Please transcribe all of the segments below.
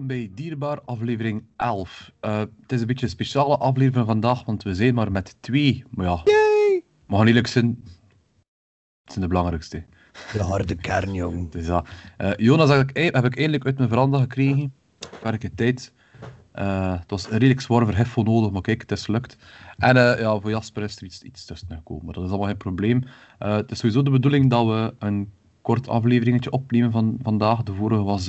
welkom bij Dierbaar aflevering 11. Uh, het is een beetje een speciale aflevering vandaag, want we zijn maar met twee. Maar ja, Yay! we gaan eerlijk zijn, het zijn de belangrijkste. De harde kern, jong. Dus ja, uh, Jonas heb ik, heb ik eindelijk uit mijn veranda gekregen. Werke tijd. Uh, het was een redelijk zwaar verhef voor nodig, maar kijk, het is gelukt. En ja, voor Jasper is er iets, iets tussen gekomen, maar dat is allemaal geen probleem. Het is sowieso de bedoeling dat we een kort afleveringetje opnemen van vandaag. De vorige was,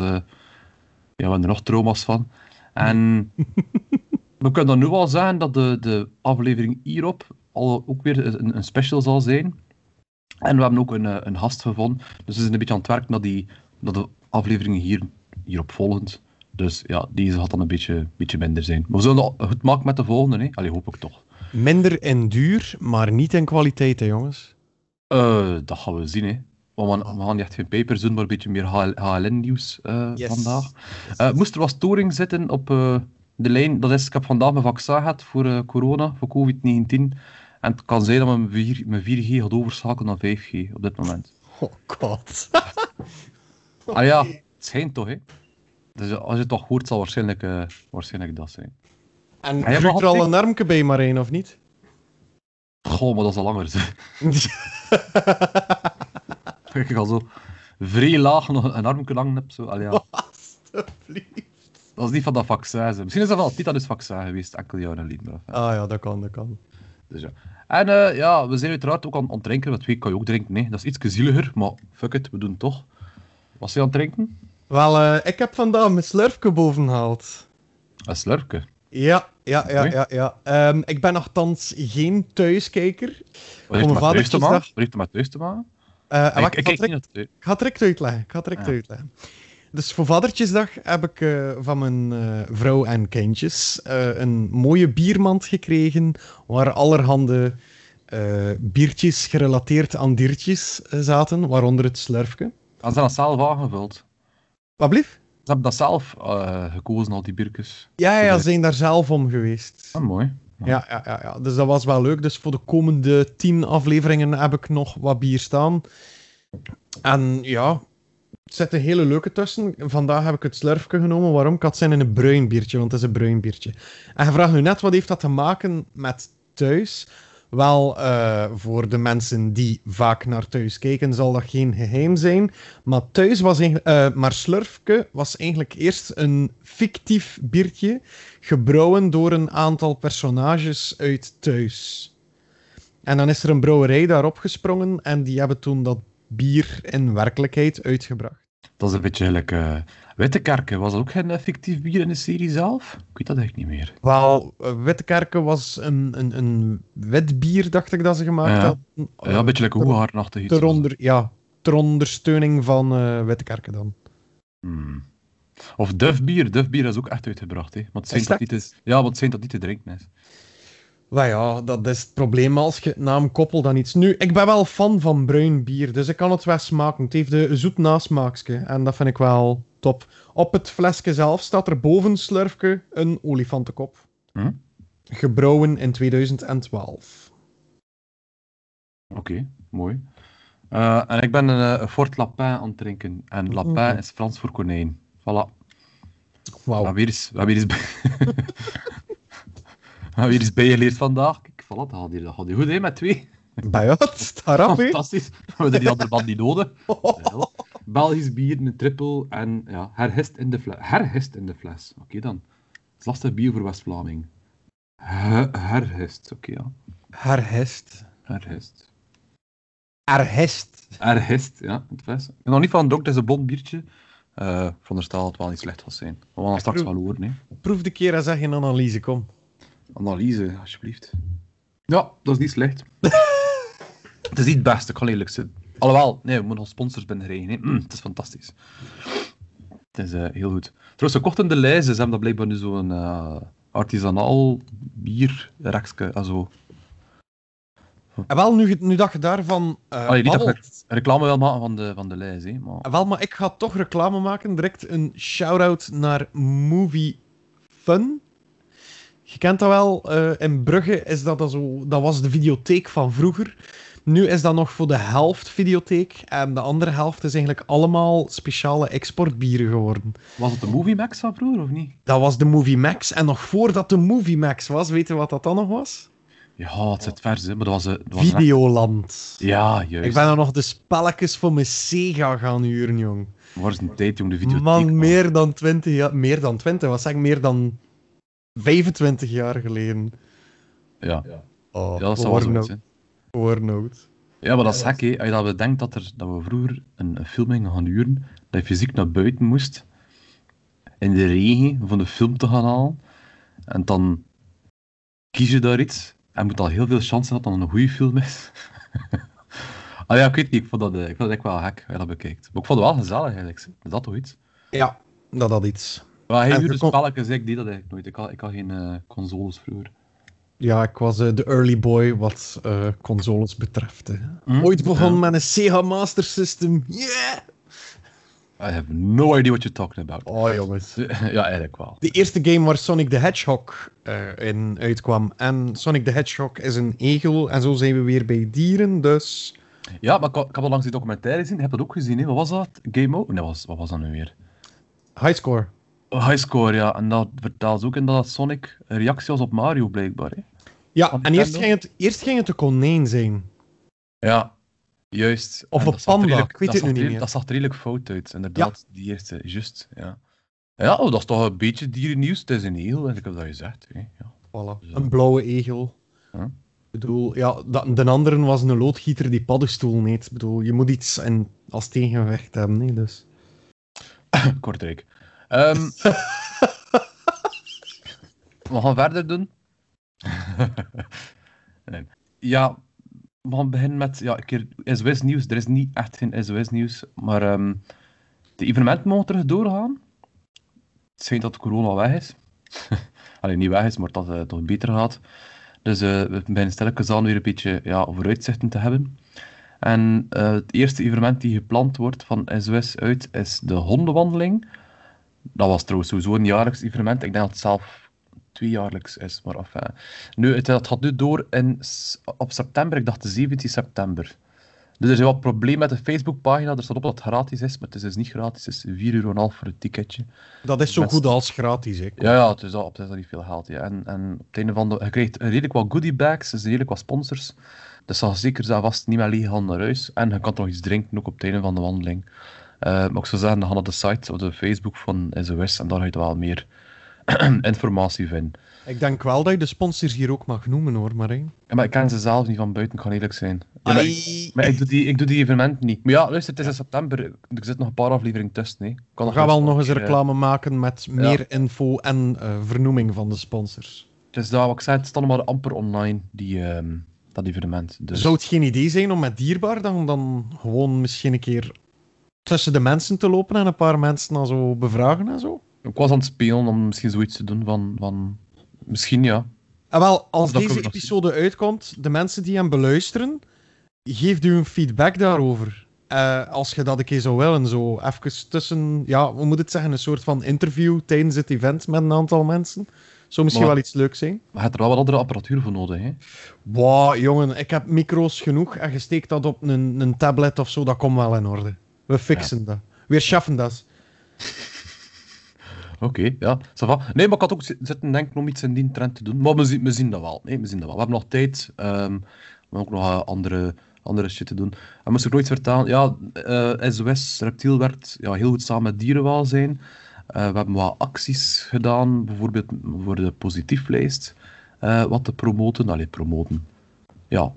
we hebben er nog trauma's van. En we kunnen dan nu al zeggen dat de, de aflevering hierop al ook weer een, een special zal zijn. En we hebben ook een, een gast gevonden. Dus we zijn een beetje aan het werk naar, die, naar de afleveringen hier, hierop volgend. Dus ja, deze gaat dan een beetje, beetje minder zijn. Maar we zullen het goed maken met de volgende, hè? Allee, hoop ik toch. Minder en duur, maar niet in kwaliteit, hè, jongens? Uh, dat gaan we zien, hè. Want we, gaan niet echt geen papers doen, maar een beetje meer HLN-nieuws uh, yes. vandaag. Uh, moest er wat storing zitten op uh, de lijn, dat is, ik heb vandaag mijn vaccin gehad voor corona, voor COVID-19. En het kan zijn dat mijn, 4, mijn 4G gaat overschakelen naar 5G op dit moment. Oh god. ah ja, het schijnt toch, hè. Dus als je het toch hoort, zal waarschijnlijk, waarschijnlijk dat zijn. En ah, er al een armke bij Marijn, of niet? Goh, maar dat is al langer. ik al zo vrij laag nog een armke lang heb. Zo. Allee, ja. Alsjeblieft. Dat is niet van dat vaccin. Misschien is dat wel titanus vaccin geweest, enkel jaren geleden. Ah ja, dat kan, dat kan. Dus ja. En uh, ja, we zijn uiteraard ook aan, het drinken. Want twee kan je ook drinken. Nee, dat is iets zieliger, maar fuck it, we doen het toch. Was je aan het drinken? Wel, uh, ik heb vandaag mijn slurfke boven gehaald. Een slurfke? Ja, ja, ja, ja. ja. Um, ik ben nogthans geen thuiskijker. Wat heeft het? Wat heeft met thuis te maken? Uh, ik, ik, ik, ik, ik ga het direct uitleggen. Ik ga het direct ja. uitleggen. Dus voor Vadertjesdag heb ik uh, van mijn uh, vrouw en kindjes een mooie biermand gekregen, waar allerhande biertjes gerelateerd aan diertjes zaten, waaronder het slurfje. Hadden ze dat zelf aangevuld? Wat blief? Ze hebben dat zelf gekozen, al die biertjes? Ja, ja, ze zijn daar zelf om geweest. Ah, mooi. Ja. Ja, ja, ja, dus dat was wel leuk. Dus voor de komende tien afleveringen heb ik nog wat bier staan. En ja, er zit een hele leuke tussen. Vandaag heb ik het slurfje genomen. Waarom? Ik zin in een bruin biertje, want het is een bruin biertje. En je vraagt nu net, wat heeft dat te maken met thuis? Wel, uh, voor de mensen die vaak naar thuis kijken, zal dat geen geheim zijn. Maar thuis was uh, maar Slurfke was eigenlijk eerst een fictief biertje, gebrouwen door een aantal personages uit thuis. En dan is er een brouwerij daarop gesprongen en die hebben toen dat bier in werkelijkheid uitgebracht. Dat is een beetje gelijk uh, Wittekerken. Was dat ook geen fictief bier in de serie zelf? Ik weet dat echt niet meer. Wel, Wittekerken was een, een, een wit bier, dacht ik dat ze gemaakt ja. hadden. Ja, een beetje lekker hoehaarnachtig iets. Ter, onder, ja, ter ondersteuning van uh, Wittekerken dan. Hmm. Of Dufbier. Dufbier is ook echt uitgebracht. Hè. Het zijn dat niet ja, want het zijn dat niet te drinken is. Nou ja, dat is het probleem als je het naam koppelt aan iets. Nu, ik ben wel fan van bruin bier, dus ik kan het wel smaken. Het heeft een zoet nasmaakje en dat vind ik wel top. Op het flesje zelf staat er boven slurfje een olifantenkop. Hm? Gebrouwen in 2012. Oké, okay, mooi. Uh, en ik ben een, een Fort Lapin aan het drinken. En Lapin is Frans voor konijn. Voilà. Wauw. We weer eens... We weer eens weer eens bijgeleerd vandaag. Kijk, voilà, dat gaat hier, dat gaat hier goed, hè, met twee. Bij wat? Fantastisch. We hebben die andere band niet nodig. Ja. Belgisch bier, een triple en ja, herhist in de fles. Herhist in de fles. Oké okay, dan. Het is lastig bier voor West-Vlaming. Herhist, oké okay, ja. Herhist. Herhist. Erhist. Erhist, ja, het fles. Ik nog niet van dronk, het is een blond biertje. Uh, veronderstel dat het wel niet slecht was zijn. We gaan straks wel horen, hè. Proef de keer en zeg je een analyse, kom. Analyse, alsjeblieft. Ja, dat is niet slecht. het is niet het beste, ik kan eerlijk zijn. Alhoewel, nee, we moeten nog sponsors binnenrijden. Mm, het is fantastisch. Het is uh, heel goed. Trouwens, ze kochten de lijzen, ze hebben dat blijkbaar nu zo'n uh, artisanaal bierrekje en zo. En wel, nu, nu dat je daarvan uh, Allee, niet dat je reclame wil maken van de, van de lijst, hè, maar... Wel, maar ik ga toch reclame maken. Direct een shout-out naar Movie Fun. Je kent dat wel, uh, in Brugge is dat, dat zo... Dat was de videotheek van vroeger. Nu is dat nog voor de helft videotheek. En de andere helft is eigenlijk allemaal speciale exportbieren geworden. Was het de Movie Max van vroeger of niet? Dat was de Movie Max. En nog voordat de Movie Max was, weet je wat dat dan nog was? Ja, het zit vers, hè, maar dat was, eh, dat was Videoland. echt- Ja, juist. Ik ben er nog de spelletjes voor mijn Sega gaan huren, jong. Waar is een tijd, jong, de videotheek? Man, meer dan 20 jaar. Meer dan 20, wat zeg ik? Meer dan 25 jaar geleden. Ja, Oh, ja dat we zou wel zijn. Ja, maar dat is gek, hè. Als je dat bedenkt dat, er, dat we vroeger een, een film gingen gaan huren, dat je fysiek naar buiten moest, in de regen, om de film te gaan halen, en dan kies je daar iets, en moet al heel veel chance hebben dat het een goede film is. ah ja, ik weet niet, ik vond dat, eh, ik vond dat echt wel gek, als je dat bekijkt. Maar ik vond het wel gezellig, eigenlijk. Is dat toch iets? Ja, dat had iets. Maar hij huurde kon- spelletjes, ik deed dat eigenlijk nooit. Ik had, ik had geen eh, consoles vroeger. Ja, ik was eh, de early boy wat eh, consoles betreft. hè. Hm? Ooit begon met een Sega Master System. Yeah! I have no idea what you're talking about. Oh, jongens. ja, eigenlijk wel. De eerste game waar Sonic the Hedgehog eh, in uitkwam. En Sonic the Hedgehog is een egel. En zo zijn we weer bij dieren, dus... Ja, maar ik, ik heb al langs die documentaire gezien. Je hebt dat ook gezien, hè? Wat was dat? Game Over? Nee, was, wat was dat nu weer? Highscore. Highscore, ja. En dat vertelt ze ook in dat Sonic een reactie was op Mario, blijkbaar. Hè? Ja, en eerst ging, het, eerst ging het een konijn zijn. Ja, juist. Of En een dat zag er panda, redelijk- ik weet dat het zag nu niet er- meer. Dat zag er redelijk fout uit, inderdaad. Die eerste, juist. Ja, ja oh, dat is toch een beetje dierennieuws. Het is een heel, en ik heb dat gezegd. Hè? Ja. Voilà. Zo. Een blauwe egel. Ja. Ik bedoel, ja, dat, de andere was een loodgieter die paddenstoel neemt. Ik bedoel, je moet iets en als tegengevecht hebben, hè, dus... Kortrijk. Ehm we gaan verder doen. Ja, we gaan beginnen met ja, een keer SOS-nieuws. Er is niet echt geen SOS-nieuws, maar ehm, de evenementen mogen terug doorgaan. Het schijnt dat corona weg is. Alleen niet weg is, maar dat het toch beter gaat. Dus eh, we beginnen stilletjes aan weer een beetje ja, vooruitzichten te hebben. En eh, het eerste evenement die gepland wordt van SOS uit is de hondenwandeling. Dat was trouwens sowieso een jaarlijks evenement. Ik denk dat het zelf tweejaarlijks is, maar enfin. Nu, het, het gaat nu door in, op september, ik dacht de 17 september. Dus er is wat probleem met de Facebookpagina. Er staat op dat het gratis is, maar het is dus niet gratis. Het is 4,5 euro voor het ticketje. Dat is zo goed als gratis, hè. Ja, ja, het is al, het is al niet veel geld. Ja. En, en op het einde van de... Je krijgt redelijk wat goodie bags, dus redelijk wat sponsors. Dus zal zeker zijn vast niet meer leeg gaan naar huis. En je kan nog iets drinken, ook op het einde van de wandeling. Eh, maar ik zou zeggen, dan ga naar de site of de Facebook van SOS en daar ga je wel meer informatie vinden. Ik denk wel dat je de sponsors hier ook mag noemen, hoor. Ja, maar ik ken ze zelf niet van buiten, ik kan eerlijk zijn. Ja, maar, ik, Ai. maar ik, doe die, ik doe die evenementen niet. Maar ja, luister, het is in september. Er zitten nog een paar afleveringen tussen. Hè. Ik Kan We nog gaan wel nog eens een reclame maken met meer info en eh, vernoeming van de sponsors. Dus dat, wat ik zei, het staat nog maar amper online, die, ehm, dat evenement. Dus... Zou het geen idee zijn om met dierbaar dan, dan gewoon misschien een keer tussen de mensen te lopen en een paar mensen dan zo bevragen en zo? Ik was aan het spelen om misschien zoiets te doen van... van... Misschien ja. En wel, als Dat deze episode uitkomt, de mensen die hem beluisteren, geeft u een feedback daarover. Eh, als je dat een keer zou willen, zo even tussen, ja, hoe moet het zeggen, een soort van interview tijdens het event met een aantal mensen. Zou misschien Maar- wel iets leuks zijn. Maar je hebt er wel wat andere apparatuur voor nodig, hè. Wow, jongen, ik heb micro's genoeg en je steekt dat op een, een tablet of zo, dat komt wel in orde. We fixen dat. We schaffen dat. Oké, ja. ça. Nee, maar ik had ook zi- zitten denken om iets in die trend te doen. Maar we zien, we zien dat wel. Nee, we zien dat wel. We hebben nog tijd. ehm, we hebben ook nog eh, andere, andere shit te doen. En moest ik nog iets vertellen? Ja, eh, SOS Reptiel werkt ja, heel goed samen met dierenwelzijn. Eh, we hebben wat acties gedaan, bijvoorbeeld voor de positieflijst. eh, wat te promoten. Allee, promoten. Ja,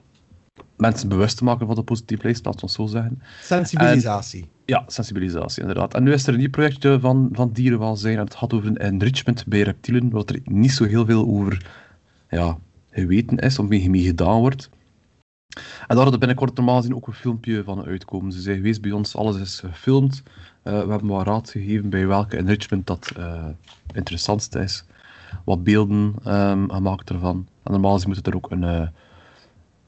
mensen bewust te maken van de positieflijst, laten we het zo zeggen. Sensibilisatie. Ja, sensibilisatie, inderdaad. En nu is er een nieuw projectje van, van dierenwelzijn. En het gaat over een enrichment bij reptielen, wat er niet zo heel veel over ja, geweten is, of mee, mee gedaan wordt. En daar had er binnenkort normaal gezien ook een filmpje van uitkomen. Ze zijn geweest bij ons, alles is gefilmd. Eh, we hebben wat raad gegeven bij welke enrichment dat eh interessantste is. Wat beelden ehm, gemaakt ervan. En normaal gezien moet er ook een, eh,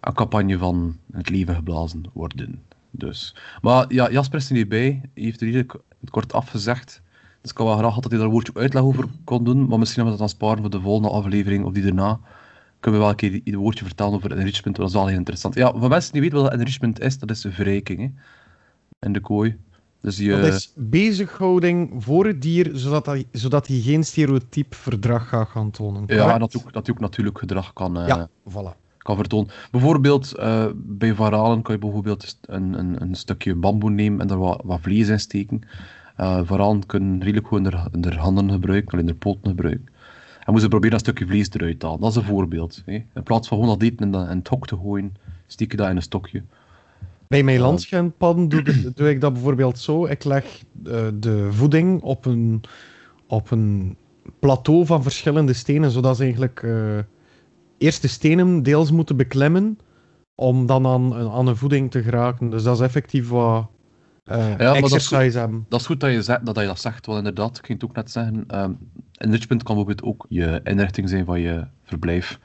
een campagne van het leven geblazen worden. Dus. Maar ja, Jasper is er niet bij. Hij heeft er hier kort afgezegd. Dus ik had wel graag dat hij daar een woordje uitleg over kon doen. Maar misschien hebben we dat dan sparen voor de volgende aflevering of die daarna. Kunnen we wel een keer een woordje vertellen over enrichment, dat is wel heel interessant. Ja, voor mensen die weten wat enrichment is, dat is een verrijking hè, in de kooi. Dus je... Dat is bezighouding voor het dier, zodat hij, zodat hij geen stereotyp verdrag gaat gaan tonen. Ja, en dat ook, dat ook natuurlijk gedrag kan, uh, Ja, voilà. Kan vertonen. Bijvoorbeeld, uh, bij varalen kan je bijvoorbeeld een, een, een stukje bamboe nemen en er wat, wat vlees in steken. Uh, varalen kunnen redelijk gewoon hun handen gebruiken, alleen hun poten gebruiken. En moeten proberen een stukje vlees eruit te halen. Dat is een voorbeeld. Hè. In plaats van gewoon dat eten in, de, in het hok te gooien, steek je dat in een stokje. Bij mijn doe, ik, doe ik dat bijvoorbeeld zo. Ik leg uh, de voeding op een, op een plateau van verschillende stenen, zodat ze eigenlijk uh, eerst de stenen deels moeten beklimmen om dan aan, aan een voeding te geraken. Dus dat is effectief wat uh, ja, exercise dat is, hebben. Dat is goed dat je, zegt, dat je dat zegt, want inderdaad, ik ging het ook net zeggen, um, enrichment kan bijvoorbeeld ook je inrichting zijn van je verblijf.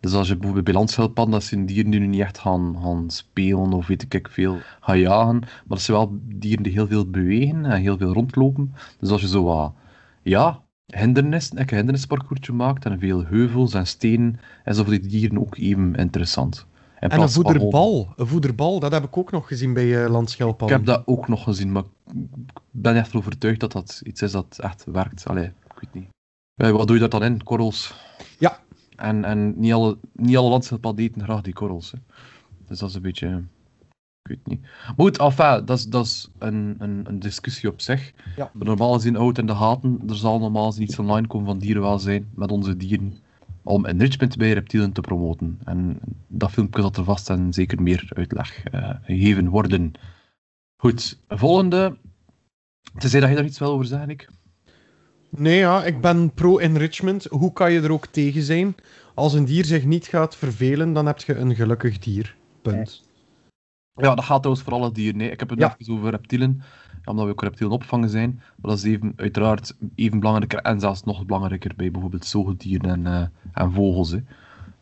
Dus als je bijvoorbeeld bij landschildpadden, dat zijn dieren die nu niet echt gaan, gaan spelen of weet ik veel, gaan jagen, maar dat zijn wel dieren die heel veel bewegen en heel veel rondlopen. Dus als je zo wat, ja, hindernissen, een hindernisparcoursje maakt en veel heuvels en stenen, is voor die dieren ook even interessant. En een voederbal, een voederbal, dat heb ik ook nog gezien bij uh. Ik heb dat ook nog gezien, maar ik ben echt overtuigd dat dat iets is dat echt werkt. Allee, ik weet niet. Uh, wat doe je daar dan in? Korrels? Ja. En, en niet alle, niet alle eten graag die korrels. Hè. Dus dat is een beetje... Weet niet. Maar goed, enfin, dat is, dat is een, een, een discussie op zich. Ja. Maar normaal gezien, oud in de gaten, er zal normaal gezien iets online komen van dierenwelzijn met onze dieren om enrichment bij reptielen te promoten. En dat filmpje zal er vast en zeker meer uitleg uh, gegeven worden. Goed, volgende. Tenzij dat je daar iets wil over zeggen, ik. Nee, ja, ik ben pro-enrichment. Hoe kan je er ook tegen zijn? Als een dier zich niet gaat vervelen, dan heb je een gelukkig dier. Punt. Ja, dat gaat trouwens voor alle dieren. Nee. Ik heb het Ja. even over reptielen, omdat we ook reptielen opvangen zijn. Maar dat is even, uiteraard even belangrijker en zelfs nog belangrijker bij bijvoorbeeld zoogdieren en, eh, en vogels. Hè.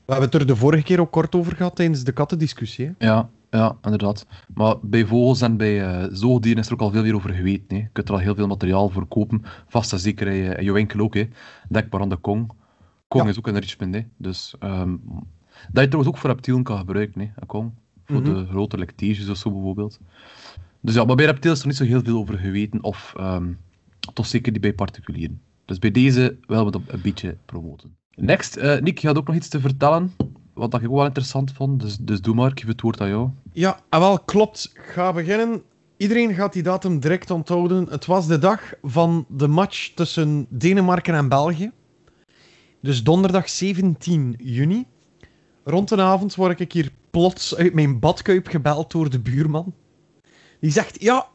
We hebben het er de vorige keer ook kort over gehad tijdens de kattendiscussie. hè. Ja, ja, inderdaad. Maar bij vogels en bij eh, zoogdieren is er ook al veel meer over geweten. Hè. Je kunt er al heel veel materiaal voor kopen. Vast en zeker in je, in je winkel ook. Hè. Denk maar aan de Kong. Kong Ja. is ook een enrichment. Hè. Dus, ehm, dat je trouwens ook voor reptielen kan gebruiken. Hè, een Kong. Voor Mhm. de grote lectages of zo bijvoorbeeld. Dus ja, maar bij reptielen is er niet zo heel veel over geweten. Of ehm, toch zeker niet bij particulieren. Dus bij deze willen we dat een beetje promoten. Next, eh Nick, je had ook nog iets te vertellen. Wat ik ook wel interessant vond. Dus, dus doe maar, ik geef het woord aan jou. Ja, en wel, klopt. Ga beginnen. Iedereen gaat die datum direct onthouden. Het was de dag van de match tussen Denemarken en België. Dus donderdag 17 juni. Rond de avond word ik hier plots uit mijn badkuip gebeld door de buurman. Die zegt, ja,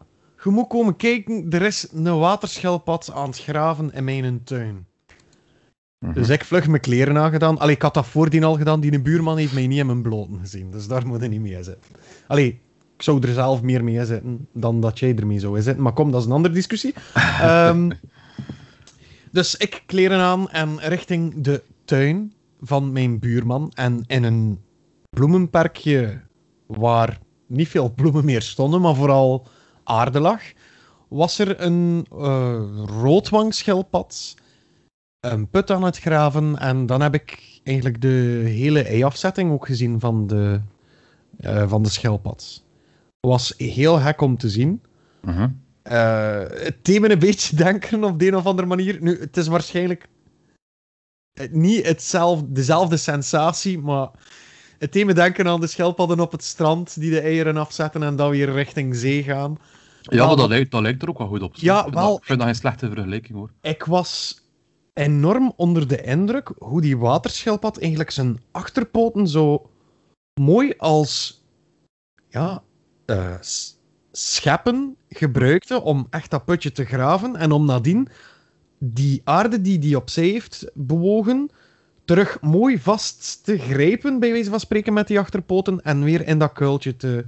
je moet komen kijken, er is een waterschelpad aan het graven in mijn tuin. Dus ik vlug mijn kleren aangedaan. Allee, ik had dat voordien al gedaan. Die buurman heeft mij niet in mijn bloten gezien. Dus daar moet je niet mee zitten. Allee, ik zou er zelf meer mee zitten dan dat jij ermee zou zitten. Maar kom, dat is een andere discussie. Ehm, dus ik kleren aan en richting de tuin van mijn buurman. En in een bloemenparkje waar niet veel bloemen meer stonden, maar vooral aarde lag, was er een eh roodwangschildpad een put aan het graven. En dan heb ik eigenlijk de hele ei-afzetting ook gezien van de, eh, van de schildpad. Was heel gek om te zien. Eh, het deed me een beetje denken op de een of andere manier. Nu, het is waarschijnlijk niet hetzelfde, dezelfde sensatie, maar het deed me denken aan de schildpadden op het strand die de eieren afzetten en dan weer richting zee gaan. Ja, maar dat lijkt, dat lijkt er ook wel goed op. Ja, ik vind wel- Dat, ik vind dat geen slechte vergelijking hoor. Ik was enorm onder de indruk hoe die waterschildpad eigenlijk zijn achterpoten zo mooi als ja, s- scheppen gebruikte om echt dat putje te graven en om nadien die aarde die die opzij heeft bewogen terug mooi vast te grijpen, bij wijze van spreken, met die achterpoten en weer in dat kuiltje te...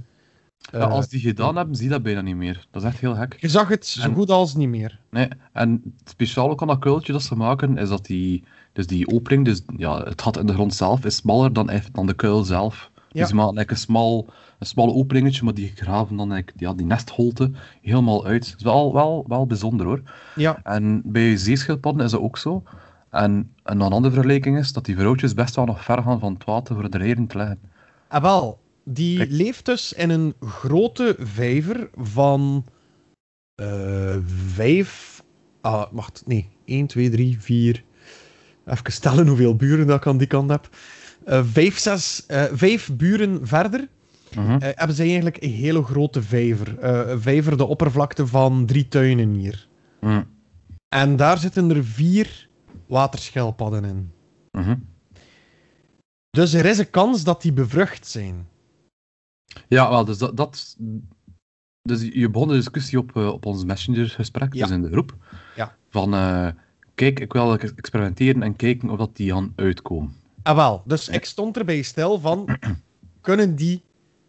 Ja, eh, als die gedaan hebben, zie je dat bijna niet meer. Dat is echt heel gek. Je zag het zo En- goed als niet meer. Nee, en het speciale ook aan dat kuiltje dat ze maken, is dat die, dus die opening, dus ja, het gat in de grond zelf, is smaller dan, dan de kuil zelf. Ja. Dus ze maken like een, smal, een smal openingetje, maar die graven dan like, ja, die nestholte helemaal uit. Dat is wel, wel, wel bijzonder hoor. Ja, En bij zeeschildpadden is dat ook zo. En, en een andere vergelijking is dat die vrouwtjes best wel nog ver gaan van het water voor de eieren te leggen. Ah, wel. Die Kijk. leeft dus in een grote vijver van eh vijf. Ah, wacht, nee. 1, 2, 3, 4. Even stellen hoeveel buren dat ik aan die kant heb. Eh, vijf, zes, eh, vijf buren verder Mhm. hebben ze eigenlijk een hele grote vijver. Een vijver de oppervlakte van drie tuinen hier. Mhm. En daar zitten er vier waterschelpadden in. Mhm. Dus er is een kans dat die bevrucht zijn. Ja, wel, dus dat... dat dus je begon de discussie op, eh, op ons messengergesprek, Ja. dus in de groep. Ja. Van, eh, kijk, ik wil ex- experimenteren en kijken of dat die gaan uitkomen. Ah wel, dus ik stond erbij stil van, kunnen die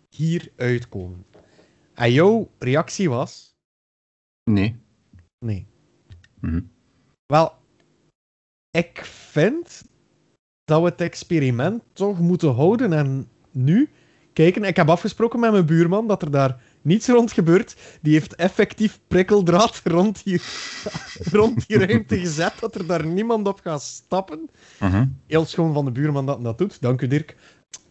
hier uitkomen? En jouw reactie was, Nee. nee. Mhm. Wel, ik vind dat we het experiment toch moeten houden en nu kijken. Ik heb afgesproken met mijn buurman dat er daar niets rond gebeurt. Die heeft effectief prikkeldraad rond die, rond die ruimte gezet, dat er daar niemand op gaat stappen. Mhm. Heel schoon van de buurman dat dat doet. Dank u, Dirk.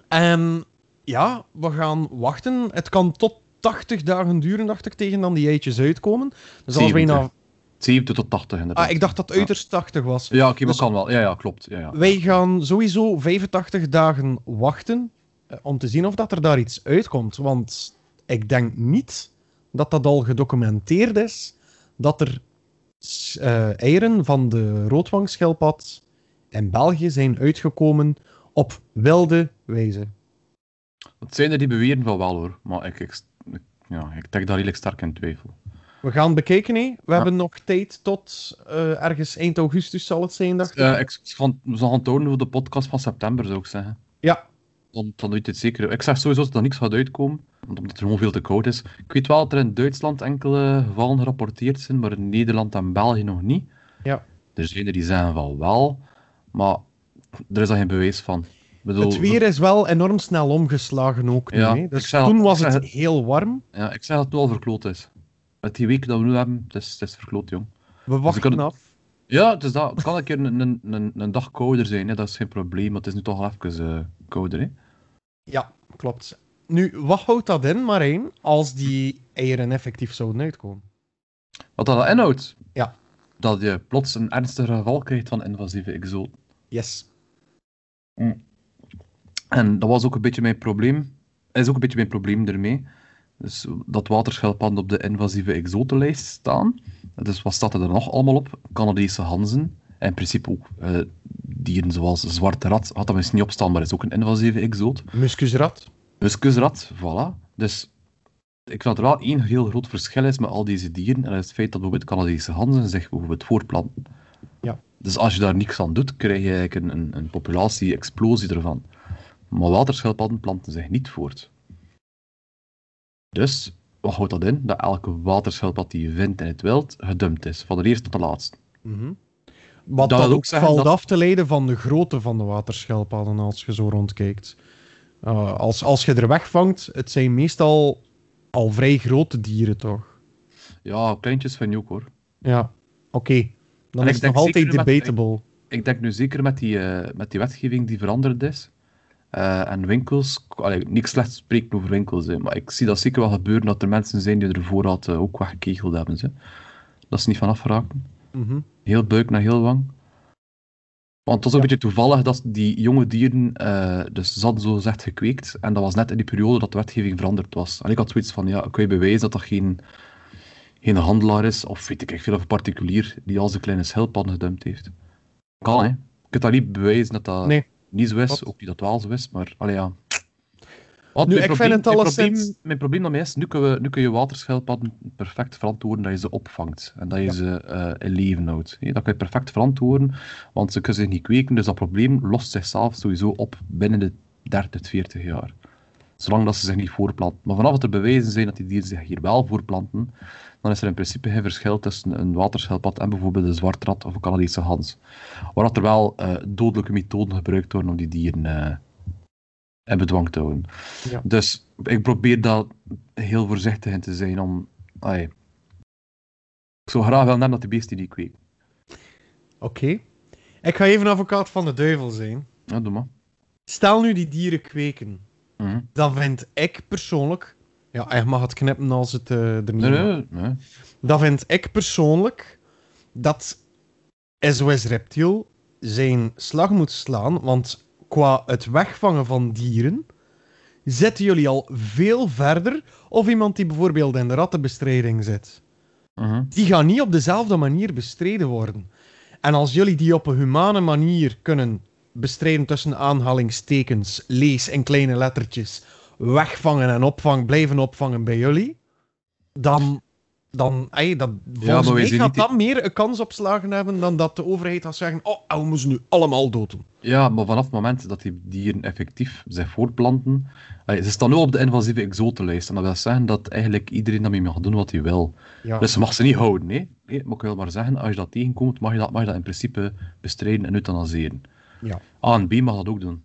En ja, we gaan wachten. Het kan tot 80 dagen duren, dacht ik, tegen dan die eitjes uitkomen. Dus als wij 70. Nou... 70 tot 80 inderdaad. Ah, ik dacht dat het uiterst 80 was. Ja, oké, Dus- kan wel. Ja, ja, klopt. Ja, ja. Wij gaan sowieso 85 dagen wachten eh, om te zien of dat er daar iets uitkomt. Want ik denk niet dat dat al gedocumenteerd is dat er eh, eieren van de roodwangschelpad in België zijn uitgekomen op wilde wijze. Het zijn er die beweren van wel hoor, maar ik, ik, ik- ja, ik trek daar redelijk sterk in twijfel. We gaan bekijken, hè. We Ja. hebben nog tijd tot eh, ergens eind augustus zal het zijn, dacht ik. We gaan het houden voor de podcast van september, zou ik zeggen. Ja, Dan, dan weet je het zeker. Ik zeg sowieso dat er niks gaat uitkomen, omdat het gewoon veel te koud is. Ik weet wel dat er in Duitsland enkele gevallen gerapporteerd zijn, maar in Nederland en België nog niet. Ja. Er zijn er die zeggen van wel, maar er is daar geen bewijs van. Bedoel, het weer is wel enorm snel omgeslagen ook nu. Ja, hè. ik Dus toen was het heel warm. Ja, ik zeg dat het wel verkloot is. Met die week dat we nu hebben, het is, het is verkloot, jong. We wachten kunnen- af. Ja, het, is dat. het kan een keer een, een, een, een dag kouder zijn, hè. dat is geen probleem, maar het is nu toch al even eh, kouder. Hè. Ja, klopt. Nu, wat houdt dat in, Marijn, als die eieren effectief zouden uitkomen? Wat dat inhoudt, Ja. dat je plots een ernstig geval krijgt van invasieve exoten. Yes. En dat was ook een beetje mijn probleem. Is ook een beetje mijn probleem ermee. Dus dat waterschildpadden op de invasieve exotenlijst staan. Dus wat staat er dan nog allemaal op? Canadese ganzen. En in principe ook eh, dieren zoals zwarte rat. Had dat misschien niet opstaan, maar is ook een invasieve exoot. Muskusrat. Muskusrat, voilà. Dus ik vind dat er wel één heel groot verschil is met al deze dieren. En dat is het feit dat bijvoorbeeld Canadese ganzen zich bijvoorbeeld voortplanten. Ja. Dus als je daar niks aan doet, krijg je eigenlijk een, een, een populatie-explosie ervan. Maar waterschildpadden planten zich niet voort. Dus, wat houdt dat in? Dat elke waterschildpad die je vindt in het wild gedumpt is, van de eerste tot de laatste. Mhm. Wat Dat ook valt dat- af te leiden van de grootte van de waterschelpadden als je zo rondkijkt. Uh, als, als je er wegvangt, het zijn meestal al vrij grote dieren, toch? Ja, kleintjes vind je ook hoor. Ja, oké. Dan En is het nog altijd met- debatable. ik denk nu zeker met die, eh, met die wetgeving die veranderd is. Eh, en winkels, allee, niks slecht spreken over winkels, hè, maar ik zie dat zeker wel gebeuren dat er mensen zijn die er voorraad eh, ook weggekegeld hebben. Ze. Dat ze niet vanaf raken. Mhm. Heel buik naar heel wang. Want het was een beetje toevallig dat die jonge dieren, eh dus hadden zo gezegd gekweekt. En dat was net in die periode dat de wetgeving veranderd was. En ik had zoiets van, ja, kun je bewijzen dat dat geen, geen handelaar is, of weet ik veel, of een particulier die al zijn kleine schildpadden gedumpt heeft. Kan, hè. Je kunt dat niet bewijzen dat dat Nee. Niet zo is, ook niet dat wel zo is, maar, allee, ja. Want Nu, mijn ik vind het mijn probleem, mijn probleem daarmee is, nu kun, je, nu kun je waterschildpadden perfect verantwoorden dat je ze opvangt. En dat je Ja. ze eh, in leven houdt. Dat kan je perfect verantwoorden, want ze kunnen zich niet kweken, dus dat probleem lost zichzelf sowieso op binnen de 30 tot 40 jaar. Zolang dat ze zich niet voorplanten. Maar vanaf dat er bewijzen zijn dat die dieren zich hier wel voorplanten, dan is er in principe geen verschil tussen een waterschildpad en bijvoorbeeld een zwartrat of een Canadese gans. Waar dat er wel eh, dodelijke methoden gebruikt worden om die dieren eh, in bedwang te houden. Ja. Dus ik probeer daar heel voorzichtig in te zijn om... ai, ik zou graag wel net dat die beesten niet kweken. Oké. Ik ga even advocaat van de duivel zijn. Ja, doe maar. Stel nu die dieren kweken. Mhm. Dan vind ik persoonlijk... Ja, je mag het knippen als het eh, er niet nee, nee. Dan vind ik persoonlijk dat SOS Reptiel zijn slag moet slaan, want qua het wegvangen van dieren zitten jullie al veel verder of iemand die bijvoorbeeld in de rattenbestrijding zit. Mhm. Die gaan niet op dezelfde manier bestreden worden. En als jullie die op een humane manier kunnen bestrijden tussen aanhalingstekens, lees in kleine lettertjes, wegvangen en opvangen, blijven opvangen bij jullie, dan, dan ey, dat, volgens mij gaat niet dat meer een kans op slagen hebben dan dat de overheid gaat zeggen, oh, we moeten ze nu allemaal doden. Ja, maar vanaf het moment dat die dieren effectief zich voortplanten, ze staan nu op de invasieve exotenlijst. En dat wil zeggen dat eigenlijk iedereen daarmee mag doen wat hij wil. Ja. Dus je mag ze niet houden, nee. nee maar ik wil maar zeggen, als je dat tegenkomt, mag je dat, mag je dat in principe bestrijden en euthanaseren. Ja. A en B mag dat ook doen.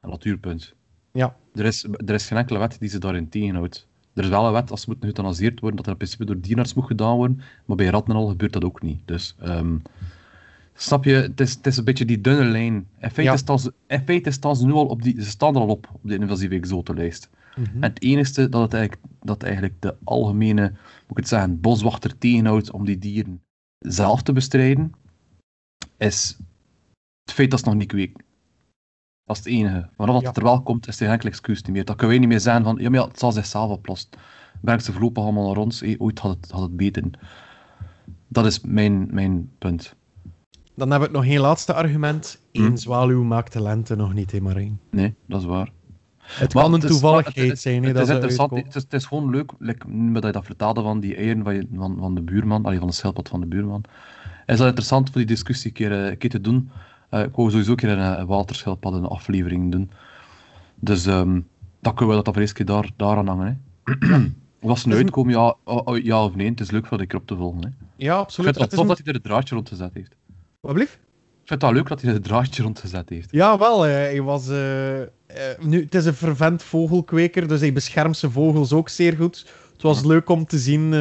Een natuurpunt. Ja. Er is, er is geen enkele wet die ze daarin tegenhoudt. Er is wel een wet als ze moeten euthanaseerd worden, dat er in principe door dierenarts moet gedaan worden, maar bij ratten en al gebeurt dat ook niet. Dus, ehm, snap je, het is, het is een beetje die dunne lijn. In feite, Ja. staan, ze, in feite staan ze nu al op die, ze staan er al op, op de invasieve exotenlijst. Mhm. En het enige dat, het eigenlijk, dat eigenlijk de algemene, moet ik het zeggen, boswachter tegenhoudt om die dieren zelf te bestrijden, is het feit dat ze nog niet kweken. Dat is het enige. Vanaf dat Ja. het er wel komt, is er enkel excuus niet meer. Dan kunnen wij niet meer zeggen van, ja, maar ja, het zal zichzelf oplossen. Brengt ze voorlopig allemaal naar ons, hey, ooit had het, had het beter. Dat is mijn, mijn punt. Dan hebben we nog één laatste argument. Eén Hm. zwaluw maakt de lente nog niet, hè, Marijn. Nee, dat is waar. Het Maar kan een het toevalligheid is- zijn, Het dat is interessant, het is, het is gewoon leuk, like, dat je dat vertaalde van die eieren van, je- van, van de buurman, allee, van de schildpad van de buurman. Is dat interessant voor die discussie een keer, eh, een keer te doen? Eh, ik wou sowieso een keer een, waterschildpad een aflevering doen. Dus ehm dan kunnen we dat voor keer daar, daaraan hangen. Hè. Is een- uitkomen, ja, oh, oh, ja of nee. Het is leuk voor de keer op te volgen. Hè. Ik Ja, absoluut. vind het tof dat hij er een draadje rond gezet heeft. Wat blieft? Ik vind het leuk dat hij er een draadje rond gezet heeft. Ja, wel. eh, hij was, eh, nu, het is een vervent vogelkweker, dus hij beschermt zijn vogels ook zeer goed. Het was leuk om te zien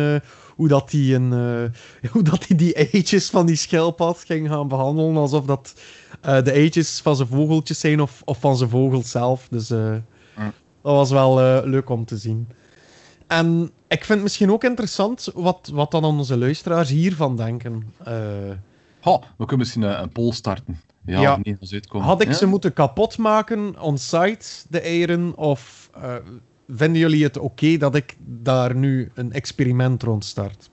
hoe dat hij een, eh, hoe dat hij die eitjes van die schildpad ging gaan behandelen, alsof dat eh, de eitjes van zijn vogeltjes zijn of, of van zijn vogels zelf. Dus eh, dat was wel leuk om te zien. En ik vind het misschien ook interessant wat, wat dan onze luisteraars hiervan denken. Ha, we kunnen misschien een, een poll starten. Ja, Ja. nee, als uitkomen. Had ik Ja? ze moeten kapot maken on-site, de eieren? Of vinden jullie het oké dat ik daar nu een experiment rond start?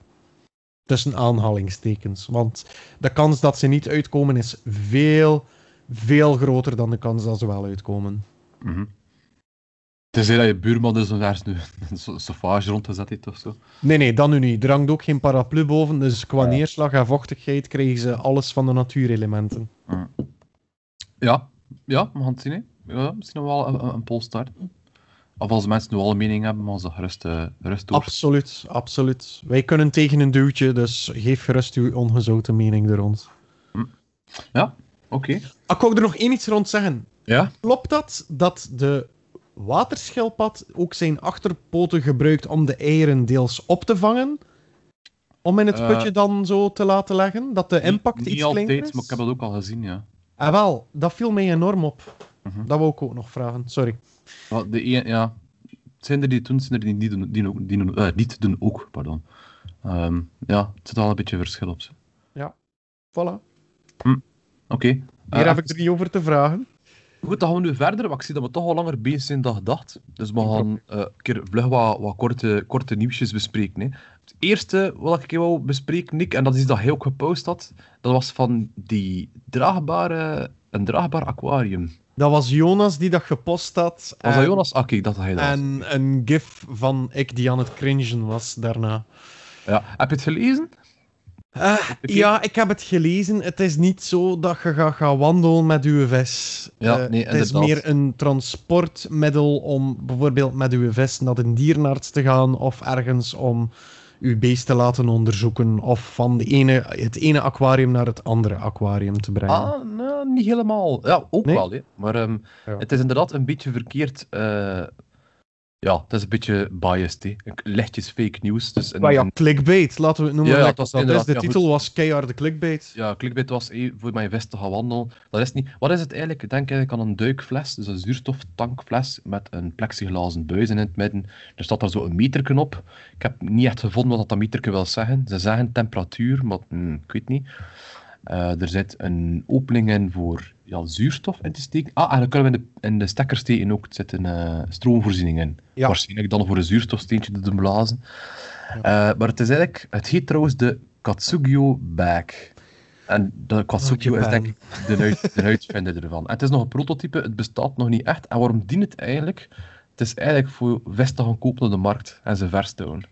Tussen aanhalingstekens. Want de kans dat ze niet uitkomen is veel, veel groter dan de kans dat ze wel uitkomen. Mhm. Tenzij dat je buurman dus een vers nu een sauvage rondgezet heeft of zo. Nee, nee, dat nu niet. Er hangt ook geen paraplu boven, dus qua Ja. neerslag en vochtigheid krijgen ze alles van de natuurelementen. Ja, ja, we gaan het zien. Hè. Ja, misschien nog wel een, een, een poll starten. Of als mensen nu al een mening hebben, maar ze gerust, eh, gerust door. Absoluut, absoluut. Wij kunnen tegen een duwtje, dus geef gerust uw ongezouten mening er rond. Ja, oké. Ah, Ik wou er nog één iets rond zeggen. Ja? Klopt dat dat de waterschildpad ook zijn achterpoten gebruikt om de eieren deels op te vangen? Om in het Eh, putje dan zo te laten leggen? Dat de impact niet, iets niet kleiner altijd, is? maar ik heb dat ook al gezien, ja. Ah, wel, dat viel mij enorm op. Mhm. Dat wou ik ook nog vragen, sorry. Maar de een, ja, zijn er die het doen, zijn er die niet doen, die, ook- die, doen- eh, niet doen ook, pardon. Ehm, ja, het zit wel een beetje verschil op. ze. Voilà. Oké. Hier Eh, heb ik er niet over te vragen. Goed, dan gaan we nu verder, maar ik zie dat we toch al langer bezig zijn dan gedacht. Dus we gaan eh, een keer vlug wat, wat korte, korte nieuwsjes bespreken. Hè. Het eerste wat ik wou bespreken, Nick, en dat is dat hij ook gepost had, dat was van die draagbare, een draagbaar aquarium. Dat was Jonas die dat gepost had. Was en, dat Jonas? Ah, kijk, dat hij dat was. En een gif van ik die aan het cringen was daarna. Ja. Heb je het gelezen? Eh, ja, ik heb het gelezen. Het is niet zo dat je gaat gaan wandelen met uw vis. Ja, Eh, nee, het is meer een transportmiddel om bijvoorbeeld met uw vis naar een dierenarts te gaan of ergens om uw beest te laten onderzoeken of van de ene, het ene aquarium naar het andere aquarium te brengen. Ah, nou, niet helemaal. Ja, ook Nee? wel, hè. Maar ehm, Ja. het is inderdaad een beetje verkeerd, eh, Ja, het is een beetje biased, hè. Lichtjes fake news. Dus een, Maar ja, clickbait, laten we het noemen. Ja, ja, het was dat is. De ja, titel goed. was keiharde clickbait. ja, clickbait was voor mijn vest te gaan wandelen. Dat is niet... Wat is het eigenlijk? Ik denk eigenlijk aan een duikfles, dus een zuurstoftankfles met een plexiglazen buis in het midden. Er staat daar zo een meterken op. Ik heb niet echt gevonden wat dat meterken wil zeggen. Ze zeggen temperatuur, maar hm, ik weet niet. Eh, er zit een opening in voor ja, zuurstof in te steken. Ah, en dan kunnen we in de, in de stekker steken ook. Er zit een eh, stroomvoorziening in. Ja. Waarschijnlijk dan voor een zuurstofsteentje te doen blazen. Eh, maar het is eigenlijk... Het heet trouwens de Katsugyo Bag. En de Katsugyo is denk ik de, uit, de uitvinder ervan. En het is nog een prototype, het bestaat nog niet echt. En waarom dient het eigenlijk? Het is eigenlijk voor vis te gaan kopen op de markt en ze vers te houden.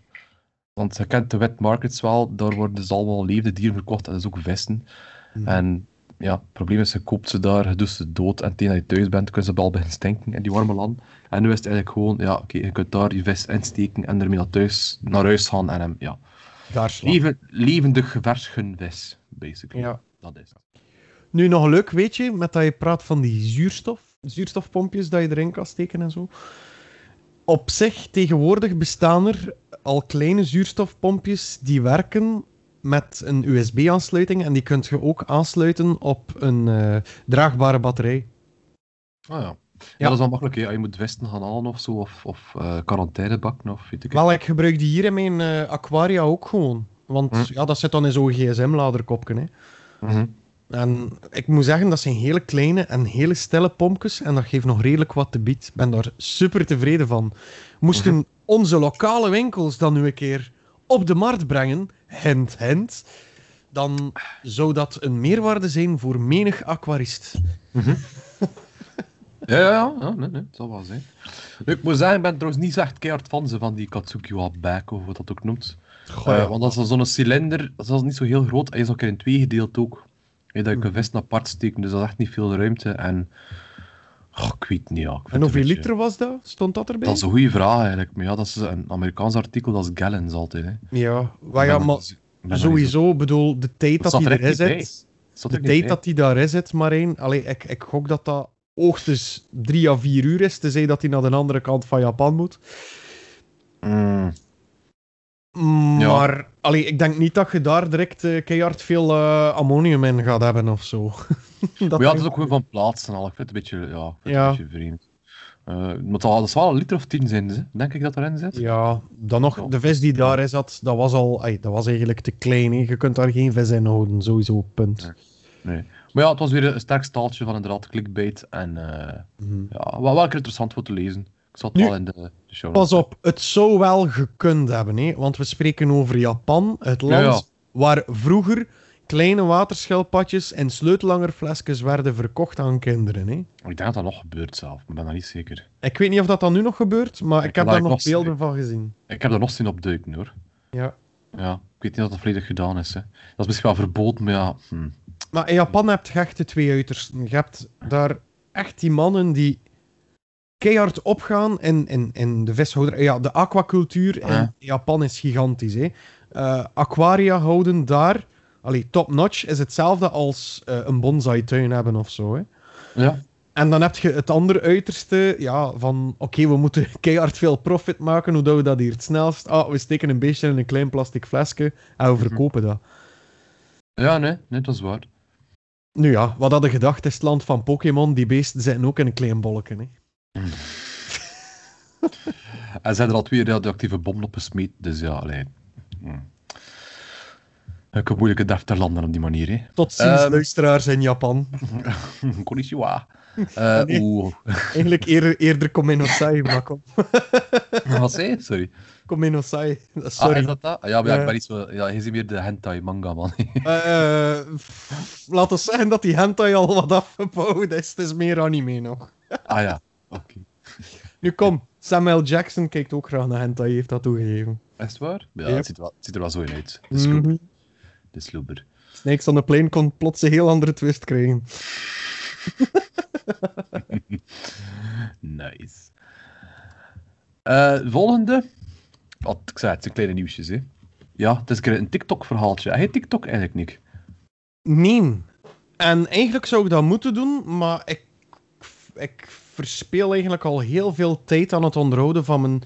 Want je kent de wet markets wel, daar worden dus allemaal levende dieren verkocht en dus ook vissen. Mhm. En ja, het probleem is, je koopt ze daar, je doet ze dood en tegen dat je thuis bent, kunnen ze al beginnen stinken in die warme land. En nu is het eigenlijk gewoon, ja, oké, je kunt daar je vis insteken en ermee naar, thuis, naar huis gaan en hem, ja, Daar leven, levendig vis, basically. Ja. Dat is het. Nu nog een leuk weetje, met dat je praat van die zuurstof, zuurstofpompjes dat je erin kan steken en zo. Op zich, tegenwoordig bestaan er al kleine zuurstofpompjes die werken met een USB-aansluiting en die kunt je ook aansluiten op een eh, draagbare batterij. Ah ja. Ja, dat is wel makkelijk. hè. Je moet vesten gaan halen of zo, of, of eh quarantaine bakken, of weet ik Wel, ik gebruik die hier in mijn eh, aquaria ook gewoon. Want Hm. ja, dat zit dan in zo'n gsm-laderkopje. Mhm. En ik moet zeggen, dat zijn hele kleine en hele stille pompjes. En dat geeft nog redelijk wat te bied. Ik ben daar super tevreden van. Moesten Mhm. onze lokale winkels dan nu een keer op de markt brengen, hint, hint, dan zou dat een meerwaarde zijn voor menig aquarist. Ja, ja, ja, ja nee, nee, het zal wel zijn. Ik moet zeggen, ik ben trouwens niet zo echt keihard van ze, van die Katsukiwa Back, of wat dat ook noemt. Goh, ja. Eh, want dat is zo'n cilinder, dat is niet zo heel groot, hij is ook in twee gedeeld ook. Ja, dat je Mhm. een vest apart steken, dus dat is echt niet veel ruimte. En, oh, ik weet niet, ja. en hoeveel liter was dat? Stond dat erbij? Dat is een goede vraag eigenlijk, maar ja, dat is een Amerikaans artikel, dat is gallons altijd. Hè. Ja, maar, ja, maar sowieso, bedoel, de tijd dat hij er erin zit... De tijd dat hij daarin zit, Marijn, allee, ik, ik gok dat dat hoogstens drie à vier uur is, tenzij dat hij naar de andere kant van Japan moet. Mm, Mm, Maar allee, ik denk niet dat je daar direct eh, keihard veel eh, ammonium in gaat hebben of zo. dat maar ja, het is ook gewoon van plaats en al. Ik vind het een beetje, ja, een beetje vreemd. Eh, maar dat, dat zal een liter of tien zijn, denk ik dat erin zit. Ja, dan nog, de vis die daarin zat, dat was al, dat was eigenlijk te klein. Je kunt daar geen vis in houden, sowieso, punt. Nee. Maar ja, het was weer een sterk staaltje van inderdaad clickbait. En Mhm. ja, wel, wel interessant voor te lezen. Nu, wel in de, de show. Pas op, het zou wel gekund hebben, hè? want we spreken over Japan, het land Ja, ja. waar vroeger kleine waterschildpadjes en sleutelangerflesjes werden verkocht aan kinderen. Hè? Ik denk dat dat nog gebeurt zelf, maar ik ben dat niet zeker. Ik weet niet of dat dan nu nog gebeurt, maar ik, Ik heb daar nog beelden van gezien. Ik heb er nog zien op duiken hoor. Ja. Ja, ik weet niet of dat volledig gedaan is. Hè. Dat is misschien wel verboden, maar ja. Hm. Maar in Japan heb je echt de twee uitersten. Je hebt daar echt die mannen die keihard opgaan in, in, in de vishouder. Ja, de aquacultuur in Ja. Japan is gigantisch. Hè. Eh, aquaria houden daar, allee, top-notch, is hetzelfde als eh, een bonsai-tuin hebben of zo. Hè. Ja. En dan heb je het andere uiterste, ja, van oké, we moeten keihard veel profit maken, hoe doen we dat hier het snelst? Ah, we steken een beestje in een klein plastic flesje en we verkopen dat. ja, nee, nee, dat is waar. Nu ja, wat hadden gedacht, is het land van Pokémon, die beesten zitten ook in een klein bolletje. Hè. En zijn er al twee radioactieve bommen op gesmeed, dus ja, alleen. Ik heb moeilijke defter landen op die manier, hè. Tot ziens, Ehm. luisteraars in Japan. Konnichiwa. Eh Nee. Oeh. Eigenlijk eerder, eerder Komenosai, maar kom. Wat zei je? Sorry. Komenosai, Ah, sorry. is dat dat? Ah, Ja, maar Ja. ik ben niet zo... Ja, je ziet meer de hentai manga, man. Eh, f- laat ons zeggen dat die hentai al wat afgebouwd is. Het is meer anime nog. ah ja, oké. Nu kom, Samuel Jackson kijkt ook graag naar hentai, heeft dat toegegeven. Is het waar? Ja, Yep. het, ziet er wel, het ziet er wel zo in uit. De sloeber. Mhm. De sloeber. Snakes on the Plane kon plots een heel andere twist krijgen. Nice. Eh, volgende. Wat ik zei, het zijn kleine nieuwsjes, hè. Ja, het is een TikTok-verhaaltje. Hij TikTok eigenlijk niet. Nee. En eigenlijk zou ik dat moeten doen, maar ik, ik verspeel eigenlijk al heel veel tijd aan het onderhouden van mijn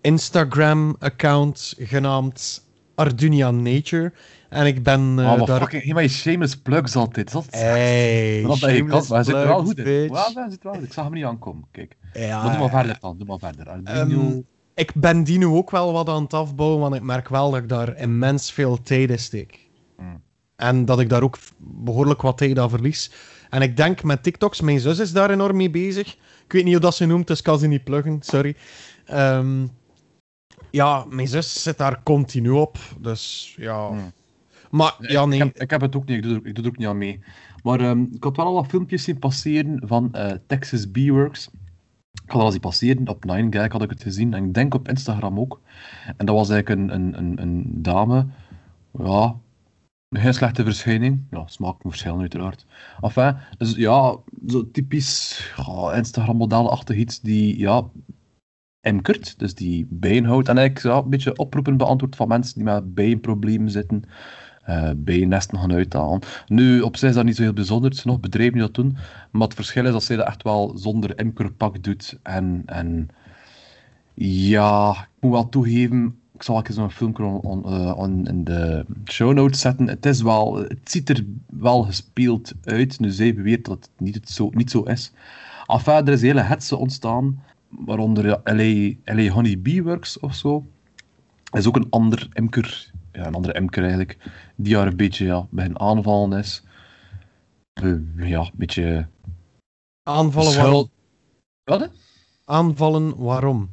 Instagram-account genaamd Ardunia Nature. En ik ben eh, oh, maar daar... fucking, hey, maar je shameless plugs altijd. Dat is Hey, dat maar hij zit er wel goed in. hij zit wel. Ik zag hem niet aankomen. Kijk. Ja, Maar doe maar verder dan. Doe maar verder. Arduino. Ehm, ik ben die nu ook wel wat aan het afbouwen, want ik merk wel dat ik daar immens veel tijd in steek. Hmm. En dat ik daar ook behoorlijk wat tijd aan verlies. En ik denk met TikToks, mijn zus is daar enorm mee bezig. Ik weet niet hoe dat ze noemt, dus ik kan ze niet pluggen, sorry. Ehm, ja, mijn zus zit daar continu op, dus ja. Hmm. Maar Nee, ja, ik, heb, ik heb het ook niet, ik doe, ik doe er ook niet aan mee. Maar ehm, ik had wel al wat filmpjes zien passeren van eh, Texas B-Works. Ik had al zien passeren op 9gag, had ik het gezien. En ik denk op Instagram ook. En dat was eigenlijk een, een, een, een dame. Ja, een heel slechte verschijning. Ja, smaak verschillen uiteraard. Enfin, dus ja, zo typisch Instagram-modelachtig iets die, ja, emkert. Dus die bijen houdt. En eigenlijk ja, een beetje oproepen beantwoord van mensen die met bijenproblemen zitten eh bijennesten gaan uithalen. Nu, op zich is dat niet zo heel bijzonder, het zijn nog bedrijven die dat doen, maar het verschil is dat zij dat echt wel zonder imkerpak doet. En, en ja, ik moet wel toegeven, ik zal even zo'n filmpje on, on, eh, on- in de show notes zetten. Het, is wel, het ziet er wel gespeeld uit, nu zij beweert dat het niet, het zo, niet zo is. Enfin, er is een hele hetze ontstaan, waaronder LA, LA Honey Bee Works of zo. Er is ook een ander imker, ja, een andere imker eigenlijk, die haar een beetje ja, begin aanvallen is. Eh, ja, een beetje... Aanvallen waarom? Wat? Aanvallen waarom?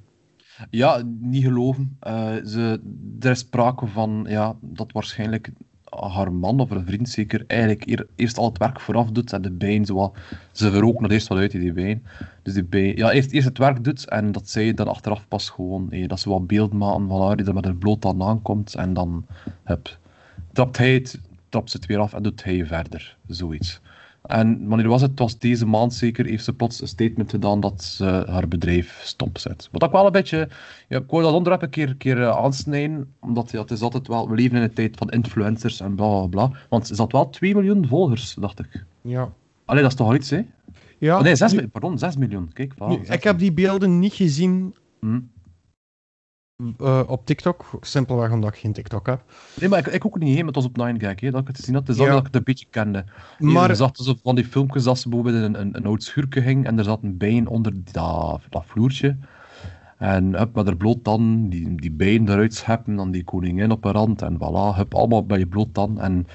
Ja, niet geloven. Eh, ze, er is sprake van ja, dat waarschijnlijk haar man of een vriend zeker eigenlijk eer- eerst al het werk vooraf doet en de bijen zo ze verroken dat eerst wat uit die bijen. Dus die bijen, ja, eerst, eerst het werk doet en dat zij dan achteraf pas gewoon, eh, dat ze wat beeld maken van haar die er met haar bloot aan aankomt en dan hup, trapt hij het, trapt ze het weer af en doet hij verder. Zoiets. En wanneer was het? Het was deze maand zeker, heeft ze plots een statement gedaan dat ze haar bedrijf stopzet. Wat ik wel een beetje, ja, ik wou dat onderwerp een keer, keer eh, aansnijden, omdat ja, het is altijd wel, we leven in een tijd van influencers en bla bla bla. Want ze had wel 2 miljoen volgers, dacht ik. Ja. Allee, dat is toch al iets, hè? ja Oh, nee, 6, nu- pardon, 6 miljoen. Kijk, voilà, nu, 6 ik heb die beelden niet gezien Hm. Eh, op TikTok. Simpelweg omdat ik geen TikTok heb. Nee, maar ik, ik ook niet, maar het was op 9gag, hè, dat ik het had. Het is Ja. dat ik het een beetje kende. Maar... Je zag zo van die filmpjes dat ze bijvoorbeeld in een, een, een oud schuurke ging en er zat een bijen onder dat, dat vloertje. En hup, met haar bloot dan, die, die bijen eruit scheppen, dan die koningin op haar rand en voilà, hup, allemaal bij je bloot dan. En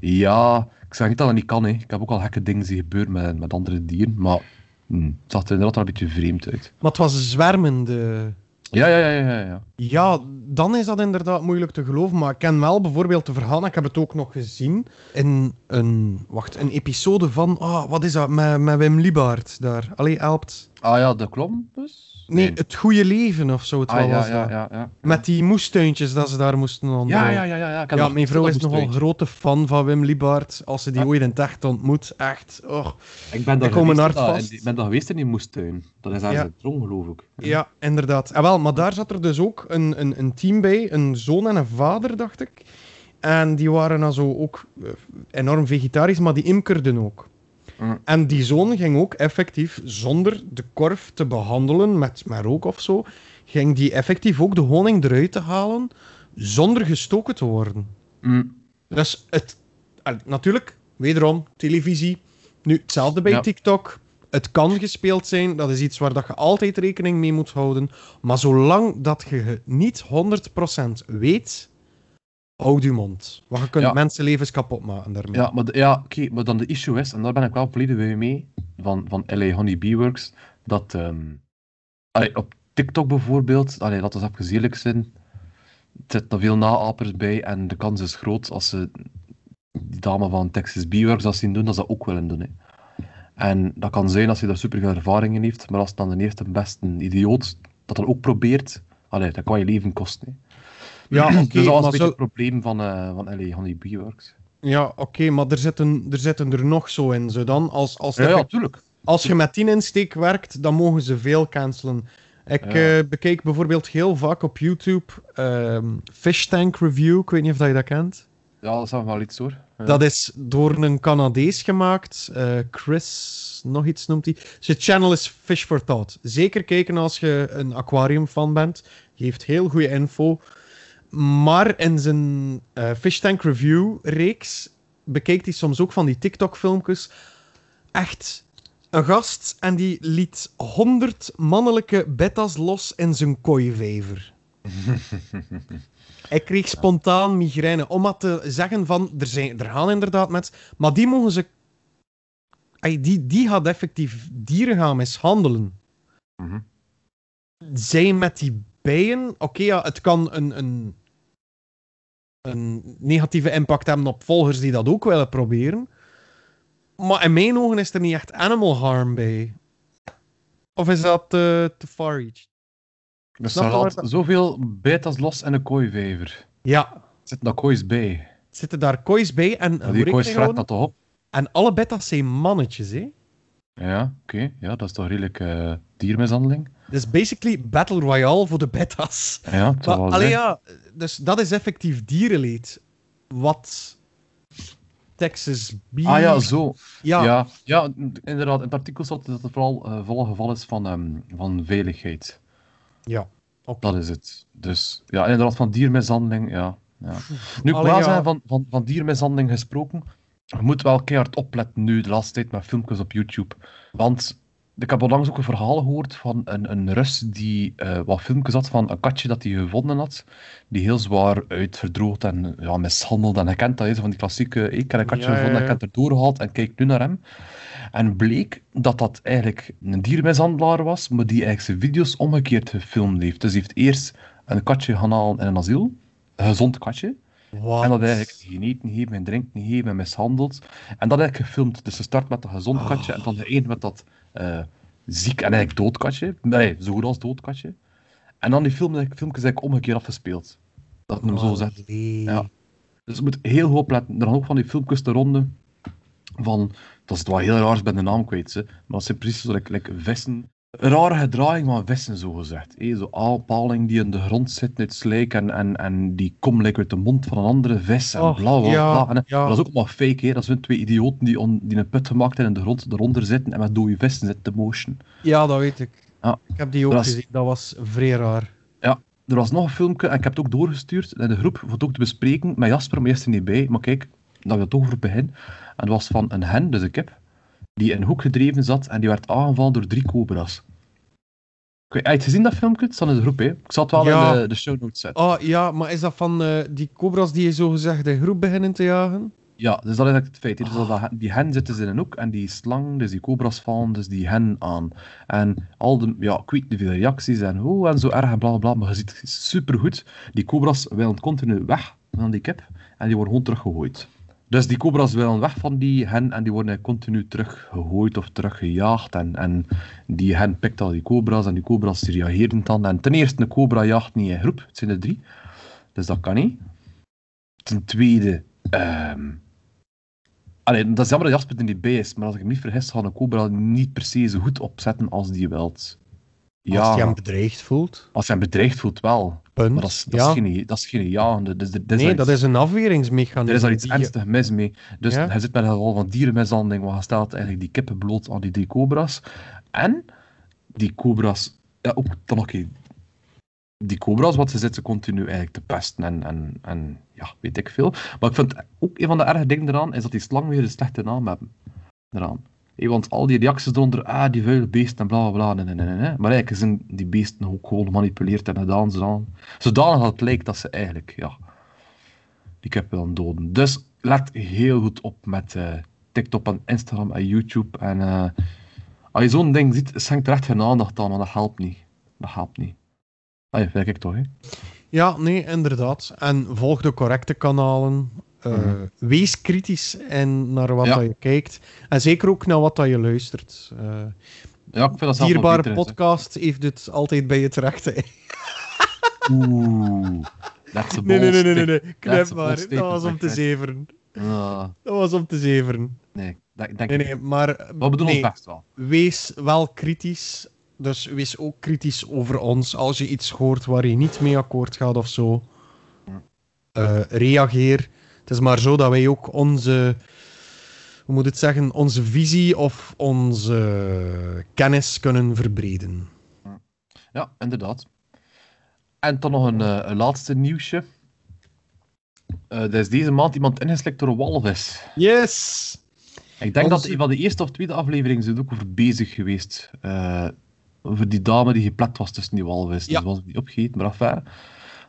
ja, ik zeg niet dat dat niet kan, hè. ik heb ook al gekke dingen zien gebeuren met, met andere dieren, maar hm, het zag er inderdaad wel een beetje vreemd uit. Maar het was zwermende. Ja, ja, ja, ja, ja. dan is dat inderdaad moeilijk te geloven. Maar ik ken wel bijvoorbeeld de verhalen. Ik heb het ook nog gezien in een, wacht, een episode van. Ah, wat is dat? Met, met Wim Liebaert daar. Allee, helpt. Ah ja, de klom dus? Nee, het goede leven of zo. Het ah, wel ja, was ja, dat. ja, ja. Met die moestuintjes dat ze daar moesten Ja, onderhouden. ja, ja, ja. ja. Ik Ja, mijn vrouw is dat nogal moest grote fan van Wim Liebaert. Als ze die Ah. ooit in het echt ontmoet, echt. Oh. Ik ben daar Ik geweest, hart dat- vast. in die- ben daar geweest in die moestuin. Dat is Ja. in Tron, geloof ik. Ja, inderdaad. En wel, maar daar zat er dus ook een, een, een team bij, een zoon en een vader, dacht ik. En die waren dan zo ook eh, enorm vegetarisch, maar die imkerden ook. Mm. En die zoon ging ook effectief, zonder de korf te behandelen met, met rook of zo, ging die effectief ook de honing eruit te halen, zonder gestoken te worden. Mm. Dus het, natuurlijk, wederom, televisie. Nu, hetzelfde bij Ja. TikTok. Het kan gespeeld zijn, dat is iets waar dat je altijd rekening mee moet houden. Maar zolang dat je het niet 100% weet, houd je mond. Want je kunt Ja. mensenlevens kapot maken daarmee. Ja, maar, de- ja oké, maar dan de issue is, en daar ben ik wel volledig bij mee, van, van LA Honey Bee Works, dat ehm, allee, op TikTok bijvoorbeeld, allee, laten we even eerlijk zijn, er zitten veel naapers bij en de kans is groot als ze die dame van Texas Bee Works dat zien doen, dat ze dat ook willen doen. Hè. En dat kan zijn als hij daar super veel ervaring in heeft, maar als het dan de eerste beste idioot dat dan ook probeert, allee, dat kan je leven kosten. Hè. Ja, oké, dus dat was maar een beetje zo- het probleem van, eh van LA Honey Bee Works. Ja, oké, maar er zitten, er zitten er nog zo in. Zo dan, als, als, Ja, er- ja, tuurlijk. als je met die insteek werkt, dan mogen ze veel cancelen. Ik Ja. eh, bekijk bijvoorbeeld heel vaak op YouTube ehm Fish Tank Review. Ik weet niet of dat je dat kent. Ja, dat is wel iets hoor. Ja. Dat is door een Canadees gemaakt. eh, Chris, nog iets noemt hij. Zijn channel is Fish for Thought. Zeker kijken als je een aquarium-fan bent. Die heeft heel goede info. Maar in zijn eh, Fish Tank Review-reeks bekijkt hij soms ook van die TikTok-filmpjes. Echt een gast en die liet 100 mannelijke betas los in zijn kooivijver. Ik kreeg spontaan migraine. Om maar te zeggen van, er, zijn, er gaan inderdaad mensen... Maar die mogen ze... Ay, die, die gaat effectief dieren gaan mishandelen. Mhm. Zij met die bijen... Oké, ja, het kan een, een, een negatieve impact hebben op volgers die dat ook willen proberen. Maar in mijn ogen is er niet echt animal harm bij. Of is dat te te far reach? Er staat dat- zoveel betas los en een kooivijver. Ja, Er zitten daar koois bij. zitten daar koois bij en... Hoe die koois dat toch op? En alle betas zijn mannetjes, hè? Ja, oké. Ja, dat is toch redelijk eh diermishandeling? Dus basically Battle Royale voor de betas. Ja, Maar, wel allee, zijn. ja, dus dat is effectief dierenleed. Wat Texas Beef... Ah ja, zo. Ja, Ja, ja, inderdaad. In het artikel staat dat het vooral volle geval is van, ehm, van veiligheid. ja. oké. Dat is het. Dus ja, inderdaad, van diermishandeling, ja. ja. Nu, ik Allee, wel ja. zeggen, van, van, van diermishandeling gesproken, je moet wel keihard opletten nu, de laatste tijd, met filmpjes op YouTube. Want ik heb onlangs ook een verhaal gehoord van een, een Rus die eh, wat filmpjes had van een katje dat hij gevonden had, die heel zwaar uitverdroogd en ja, mishandeld. En hij kent dat, van die klassieke, ik heb een katje Ja, gevonden, ja. ik heb het doorgehaald en kijk nu naar hem. En bleek dat dat eigenlijk een diermishandelaar was, maar die eigenlijk zijn video's omgekeerd gefilmd heeft. Dus hij heeft eerst een katje gaan halen in een asiel, een gezond katje, en dat eigenlijk geen eten gegeven, geen drinken gegeven en mishandeld. En dat eigenlijk gefilmd. Dus ze start met een gezond katje en dan de een met dat eh, ziek en eigenlijk dood katje. Nee, zo goed als dood katje. En dan die film, filmpjes eigenlijk omgekeerd afgespeeld. Dat ik hem zo zegt. Allee. Ja. Dus je moet heel goed opletten. Er gaan ook van die filmpjes te ronde van, dat is het wel heel raar, ik ben de naam kwijt, hè. maar dat zijn precies zo like, like vissen. Rare gedraging van vissen, zo gezegd. hè. Zo aalpaling die in de grond zit, uit slijk, en, en, en die komt uit de mond van een andere vis, en bla bla ja, bla. En, ja. maar dat is ook maar fake, hè. dat zijn twee idioten die, on, die een put gemaakt hebben in de grond eronder zitten en met dode vissen zitten te motion. Ja, dat weet ik. Ja. Ik heb die ook Dat gezien. Dat was vrij raar. Er was nog een filmpje, en ik heb het ook doorgestuurd in de groep, voor het ook te bespreken, met Jasper, maar eerst er niet bij. Maar kijk, dat wil toch over beginnen. En dat was van een hen, dus een kip, die in een hoek gedreven zat en die werd aangevallen door drie cobra's. Ik weet- Heb je het gezien, dat filmpje? Het staat in de groep, hè. Ik zal het wel Ja. in de, de show notes zetten. Oh ja, maar is dat van eh, die cobras die je zo gezegd in groep beginnen te jagen? Ja, dus dat is eigenlijk het feit. Dus dat, dat- die hen zitten ze in een hoek en die slang, dus die cobra's vallen dus die hen aan. En al de, ja, ik weet niet veel reacties en hoe en zo erg en bla bla bla, maar je ziet supergoed, die cobra's willen continu weg van die kip en die worden gewoon teruggegooid. Dus die cobra's willen weg van die hen en die worden continu teruggegooid of teruggejaagd. En, en die hen pikt al die cobra's en die cobra's die reageren dan. En ten eerste, een cobra jaagt niet in groep, het zijn er drie. Dus dat kan niet. Ten tweede, Allee, dat is jammer dat Jasper er niet bij is, maar als ik me niet vergis, gaat een cobra niet per se zo goed opzetten als die wilt. Ja, Als je hem bedreigd voelt. als hij hem bedreigd voelt wel. Punt. Maar dat is, dat ja. is, geen, dat is geen. Dus, er nee, dat is een afweringsmechanisme. er is daar iets je- ernstig mis mee. Dus Ja. hij zit met een geval van dierenmishandeling, want hij stelt eigenlijk die kippen bloot aan die drie cobra's. En die cobra's, ja, ook dan nog die cobra's, wat ze zitten continu eigenlijk te pesten en, en, en ja, weet ik veel. Maar ik vind ook een van de erge dingen eraan, is dat die slang weer een slechte naam hebben. Eraan. Hé, want al die reacties eronder, ah, die vuile beesten en bla bla bla, nee, nee, nee. Maar eigenlijk zijn die beesten ook gewoon gemanipuleerd en gedaan zodanig, zodanig dat het lijkt dat ze eigenlijk, ja, die kip willen doden. Dus let heel goed op met eh, TikTok en Instagram en YouTube. En eh, als je zo'n ding ziet, schenk er echt geen aandacht aan, want dat helpt niet. Dat helpt niet. Ah, ja, ik toch, hè? Ja, nee, inderdaad. En volg de correcte kanalen. Eh, Mhm. Wees kritisch en naar wat Ja. dat je kijkt. En zeker ook naar wat dat je luistert. Eh Ja, ik vind dat Dierbare podcast heeft het altijd bij je terecht. hè. Oeh. That's a Nee, nee, nee, nee, nee, Knip maar. Dat was om te zeveren. Ah, Dat was om te zeveren. nee, dat, denk Nee, nee, maar... We bedoelen nee, ons best wel. wees wel kritisch. Dus wees ook kritisch over ons. Als je iets hoort waar je niet mee akkoord gaat of zo, eh, reageer. Het is maar zo dat wij ook onze, hoe moet het zeggen, onze visie of onze kennis kunnen verbreden. Ja, inderdaad. En dan nog een, eh, een laatste nieuwsje. Eh er is deze maand iemand ingeslikt door een walvis. Yes! Ik denk dat een van de eerste of tweede afleveringen zijn ook over bezig geweest. Eh, over die dame die geplet was tussen die walvis. Ja. Dus was niet opgegeten, maar afijn.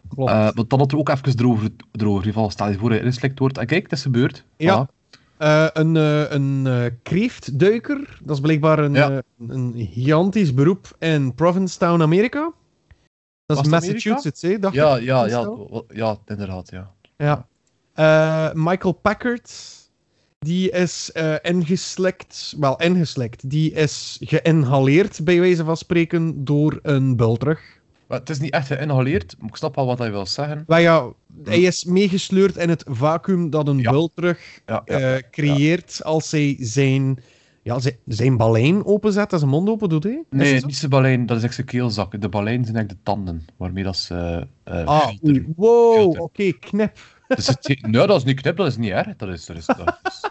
Klopt. Eh want dan had er ook even erover. erover. In ieder geval, stel je voor dat je ingeslikt wordt. En kijk, het is gebeurd. Ja. Voilà. Eh, een een, een eh, kreeftduiker, dat is blijkbaar een, Ja. eh, een gigantisch beroep in Provincetown, Amerika. Dat is Was? Massachusetts, hè? dacht Ja, ja, ja, ja, inderdaad, ja. Ja. Eh, Michael Packard, die is eh ingeslikt, wel ingeslikt, die is geïnhaleerd, bij wijze van spreken, door een bultrug. Maar het is niet echt geïnhaleerd, maar ik snap wel wat hij wil zeggen. Maar ja, hij is meegesleurd in het vacuüm dat een Ja. ja. eh, creëert als hij zijn, ja, zijn, zijn balein openzet en zijn mond open doet. Hè? Is Nee, zo? niet zijn balein, dat is echt zijn keelzak. De balein zijn eigenlijk de tanden, waarmee dat ze... eh Ah, wow, oké, Filter. knip. Dus het nee, dat is niet knip, dat is niet erg. Dat is... Dat is, dat is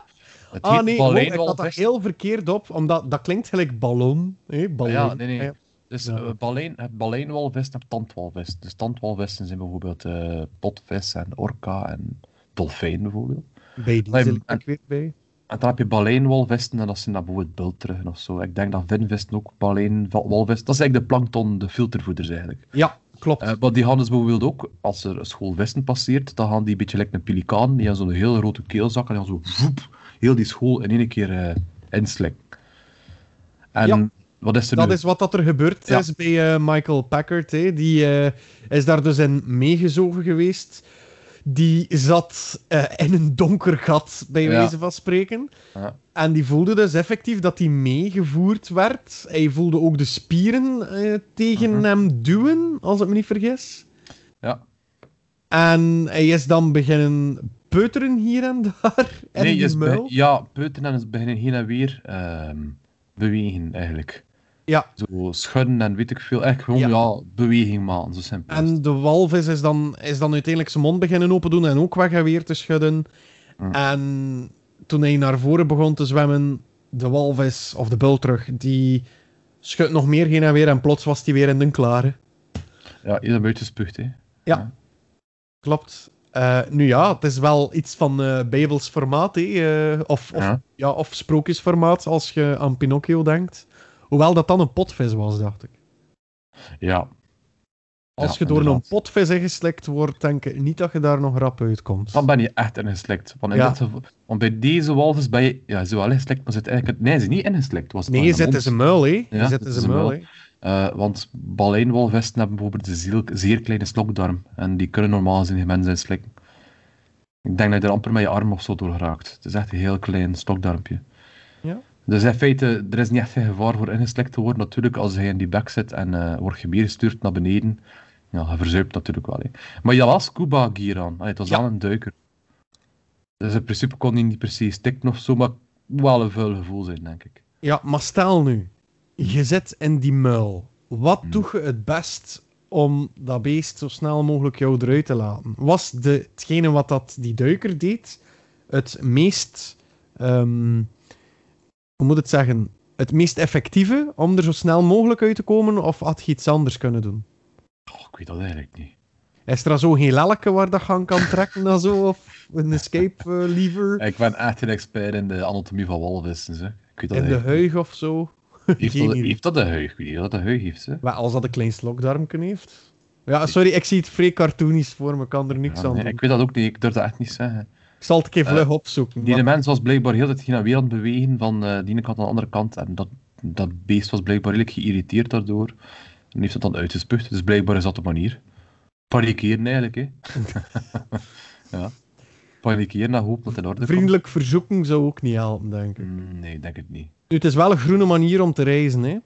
het Ah nee, wow, ik had dat heel verkeerd op, omdat dat klinkt gelijk ballon. Hè? ballon. Ja, nee, nee. Dus Ja. eh, balein, het baleinwalvis en tandwalvis. Dus tandwalvissen zijn bijvoorbeeld eh, potvis en orka en dolfijn bijvoorbeeld. Bij die zit en- ik weer bij. En dan heb je baleinwalvissen en dat zijn dan bijvoorbeeld bultruggen of zo. Ik denk dat vinvissen ook baleinwalvis... Dat is eigenlijk de plankton, de filtervoeders eigenlijk. Ja, klopt. Eh, maar die gaan dus bijvoorbeeld ook, als er een school vissen passeert, dan gaan die een beetje lekker een pelikaan, die hebben zo'n heel grote keelzak en die gaan zo voep, heel die school in één keer eh inslikken. En Ja. Wat is er Dat nu? is wat dat er gebeurd Ja. is bij eh, Michael Packard. Hè. Die eh, is daar dus in meegezogen geweest. Die zat eh, in een donker gat, bij Ja. wijze van spreken. Ja. En die voelde dus effectief dat hij meegevoerd werd. Hij voelde ook de spieren tegen Mhm. hem duwen, als ik me niet vergis. Ja. En hij is dan beginnen peuteren hier en daar. En Nee, in de is muil. ja, peuten en ze beginnen heen en weer ehm, bewegen eigenlijk. Ja. Zo schudden en weet ik veel. Echt gewoon, Ja. ja, beweging maken, zo simpel. En de walvis is dan, is dan uiteindelijk zijn mond beginnen open doen en ook weg en weer te schudden. Mm. En toen hij naar voren begon te zwemmen, de walvis, of de bultrug, die schudt nog meer heen en weer en plots was hij weer in de klare. Ja, is een beetje spucht, hè. Klopt. Eh, nu ja, het is wel iets van eh Bijbels formaat, hè? eh, of, of, ja. Ja. of sprookjesformaat, als je aan Pinocchio denkt. Hoewel dat dan een potvis was, dacht ik. Ja. Als Ja, je door inderdaad. een potvis ingeslikt wordt, denk ik niet dat je daar nog rap uitkomt. Dan ben je echt ingeslikt. Want, in Ja. dit geval- want bij deze walvis ben je... Ja, ze wel ingeslikt, maar zit eigenlijk... Nee, ze is niet ingeslikt. Was het Nee, je zit in zijn muil, hè? Je Ja, zit het in is zijn een muil, muil. hè? Want baleinwalvissen hebben bijvoorbeeld een zeer, zeer kleine slokdarm. En die kunnen normaal gezien geen mensen inslikken. Ik denk dat je er amper met je arm of zo door raakt. Het is echt een heel klein slokdarmpje. Dus in feite, er is niet echt geen gevaar voor ingeslikt te worden. Natuurlijk, als hij in die bek zit en eh, wordt je meegestuurd naar beneden, ja, hij verzuipt natuurlijk wel. Hè. Maar je scuba gear aan. Allee, het was Ja. wel een duiker. Dus in principe kon hij niet precies stikken of zo, maar wel een vuil gevoel zijn, denk ik. Ja, maar stel nu, je zit in die muil. Wat Hmm. doe je het best om dat beest zo snel mogelijk jou eruit te laten? Was de, hetgene wat dat die duiker deed het meest, ehm, hoe moet het zeggen, het meest effectieve om er zo snel mogelijk uit te komen? Of had je iets anders kunnen doen? Oh, ik weet dat eigenlijk niet. Is er zo geen lelleke waar dat je aan kan trekken en zo? Of een escape lever Ik ben echt een expert in de anatomie van walvissen. Hè. Ik weet dat in de huig of zo? Heeft dat, heeft dat een huig? Ik weet niet of dat een huig heeft. Hè. Maar als dat een klein slokdarmken heeft. Ja, sorry, ik zie het vrij cartoonisch voor me, ik kan er niks Ja, aan doen. ik weet dat ook niet, ik durf dat echt niet zeggen. Ik zal het een keer Eh, vlug opzoeken. Die maar- mens was blijkbaar heel de tijd heen en weer aan het bewegen van eh, die ene kant naar de andere kant. En dat, dat beest was blijkbaar redelijk geïrriteerd daardoor. En heeft het dan uitgespuugd. Dus blijkbaar is dat de manier. Panikeren eigenlijk, hè. ja. Panikeren en hopen dat het in orde komt. Vriendelijk verzoeken zou ook niet helpen, denk ik. Mm, Nee, denk het niet. Nu, het is wel een groene manier om te reizen, hè?